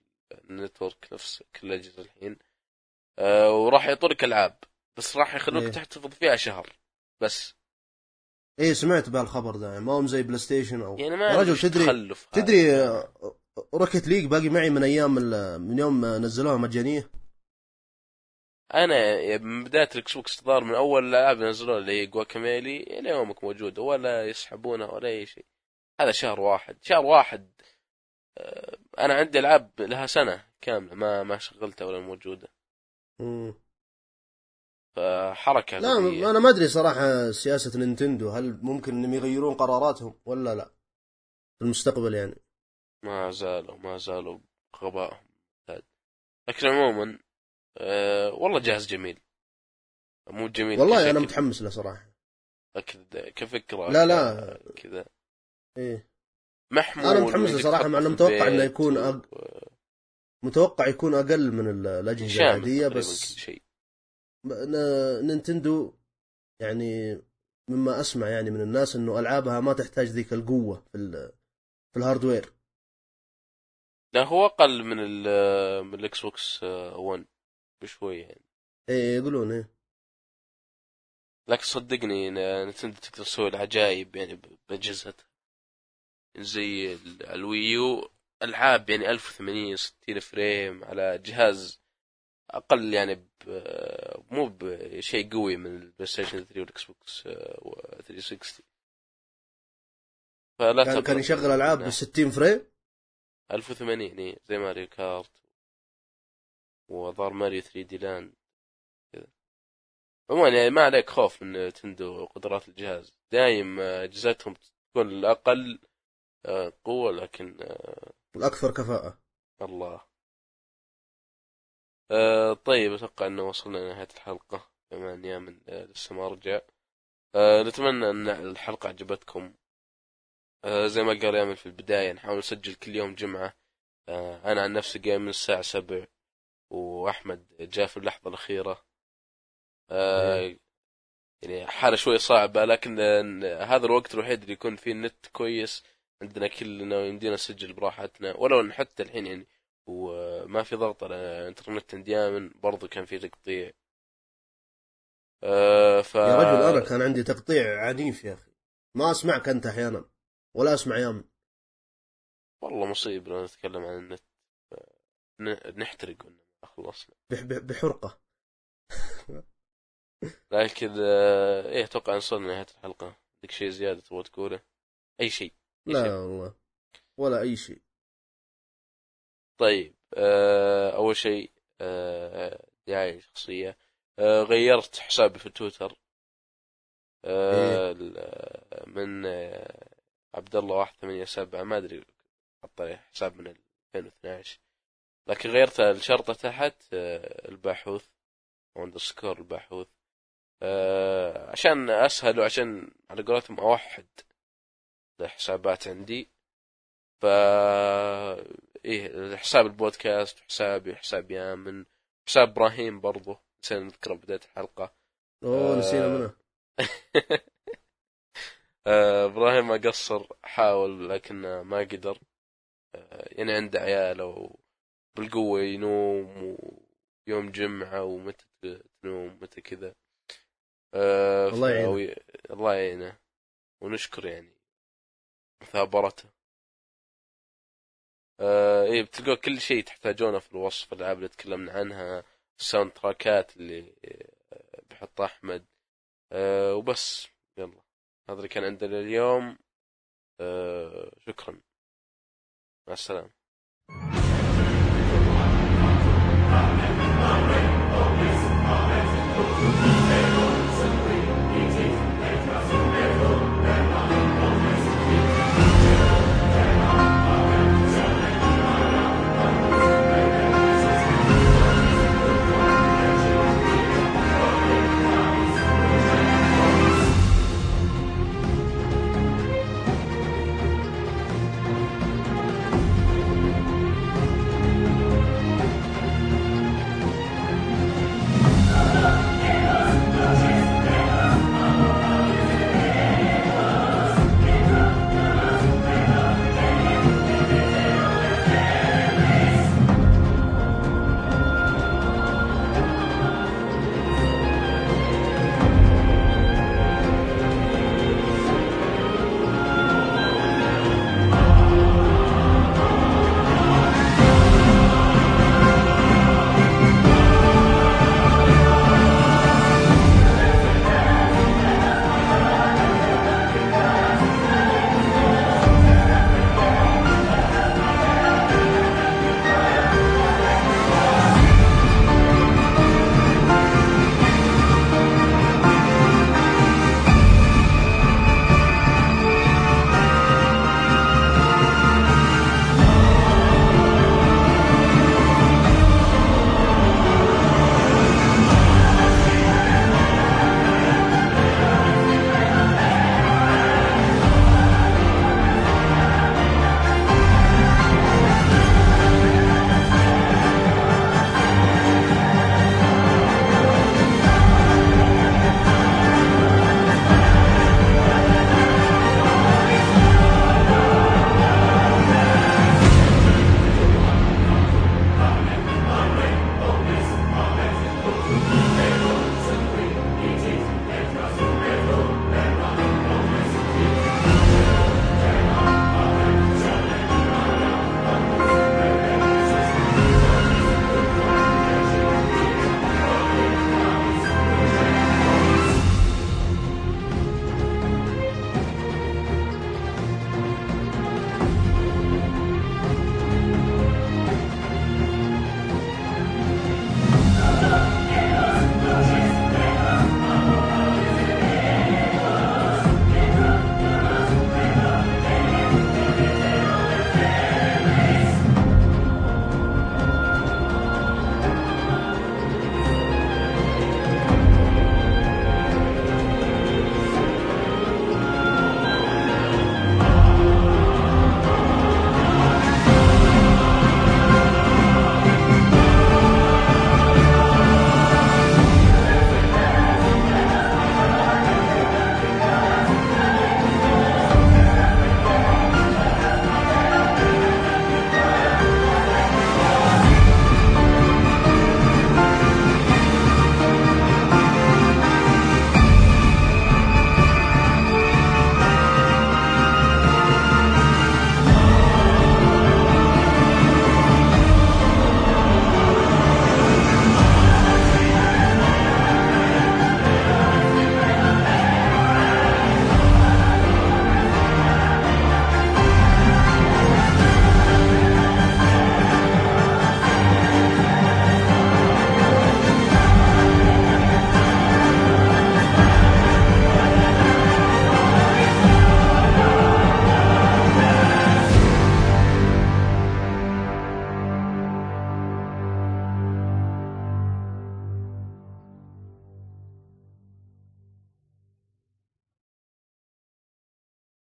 ال network نفس كل الاجهزه الحين آه، وراح يعطونك ألعاب بس راح يخلوك إيه. تحتفظ فيها شهر بس إيه سمعت بهالخبر ده ما هم زي PlayStation أو يعني ما رجل تدري تخلف. تدري آه، Rocket League باقي معي من أيام من يوم نزلوها مجانية أنا من بدايه ال Xbox الظاهر من أول الالعاب اللي نزلوها اللي هي Guacamelee إلى يومك موجود ولا يسحبونها ولا أي شيء. هذا شهر واحد. شهر واحد آه، أنا عندي العاب لها سنة كاملة ما ما شغلتها ولا موجودة. مم. فحركة لا غبية. أنا ما أدري صراحة سياسة Nintendo هل ممكن إنهم يغيرون قراراتهم ولا لا؟ في المستقبل يعني. ما زالوا ما زالوا غبائهم. لكن عموما أه والله جهاز جميل. مو جميل والله أنا متحمس له صراحة. أكد كفكرة لا، لا. كذا. إيه. محمول أنا متحمس له تحطه مع في متوقع البيت يكون و- أق- متوقع يكون أقل من ال- الأجهزة العادية بس شيء. نينتندو يعني مما أسمع يعني من الناس إنه ألعابها ما تحتاج ذيك القوة في ال- في ال hardware. لا هو أقل من ال من ال Xbox 1 بشوي يعني. إيه يقولون إيه. لكن صدقني Nintendo تقدر تسوي العجائب يعني باجهزتها زي ال- ال Wii U ألعاب يعني 1080 60 frame على جهاز أقل يعني ب... مو بشيء قوي من ال PlayStation 3 وال Xbox آه، 360 فلا كان, كان يشغل ألعاب إنه ب 60 frame 1080 إيه، زي Mario Kart. و Super Mario 3D Land كذا. عموما يعني ما عليك خوف من Nintendo قدرات الجهاز. دايم آه، اجهزتهم تكون الأقل آه، قوة لكن آه، الاكثر كفاءة. الله. آه طيب أتوقع إنه وصلنا لنهاية الحلقة. بما اني من آه لسه ما رجع. آه نتمنى أن الحلقة عجبتكم. آه زي ما قال يامل في البداية نحاول نسجل كل يوم جمعة. آه أنا عن نفسي قايم من الساعة 7 وأحمد جاء في اللحظة الأخيرة. آه يعني حالة شوي صعبة لكن هذا الوقت الوحيد اللي يكون فيه النت كويس. عندنا كلنا ويمدينا نسجل براحتنا ولو إن حتى الحين يعني. وما في ضغط على الانترنت دائما برضو كان في تقطيع. آه ف يا رجل أنا كان عندي تقطيع عنيف يا أخي. ما أسمعك أنت أحيانا ولا أسمع يام والله مصيبة نتكلم عن النت. نحترق وإنما خلصنا بح- بح- بحرقة. لكن آه إيه أتوقع وصلنا لنهايه الحلقة. عندك شيء زيادة تبغى تقوله؟ أي شيء. أي شيء. لا والله. ولا أي شيء. طيب آه أول شيء آه دعاية شخصية. آه غيرت حسابي في تويتر. آه ال- من آه عبد الله 187 ما أدري حط حساب من 2012 لكن غيرت الشرطة تحت آه الباحوث أو اندرسكور الباحوث. آه عشان أسهل وعشان على قولتهم أوحد الحسابات عندي. ف إيه حساب البودكاست حسابي حساب يامن حساب إبراهيم برضو. نسينا نذكره بداية الحلقة. أوه آه. نسينا منه. إبراهيم ما قصر حاول لكن ما قدر. يعني عنده عياله بالقوة ينوم ويوم جمعة ومتى تنوم متى كذا. آه، الله يعينه. الله يعينه. ونشكر يعني مثابرته. آه إيه بتلقوا كل شيء تحتاجونه في الوصف الألعاب اللي تكلمنا عنها الساوند تراكات اللي آه، بيحطها أحمد. آه وبس. يلا. هذا اللي كان عندنا اليوم. آه شكرا. مع السلامة. Amen. Amen. Amen.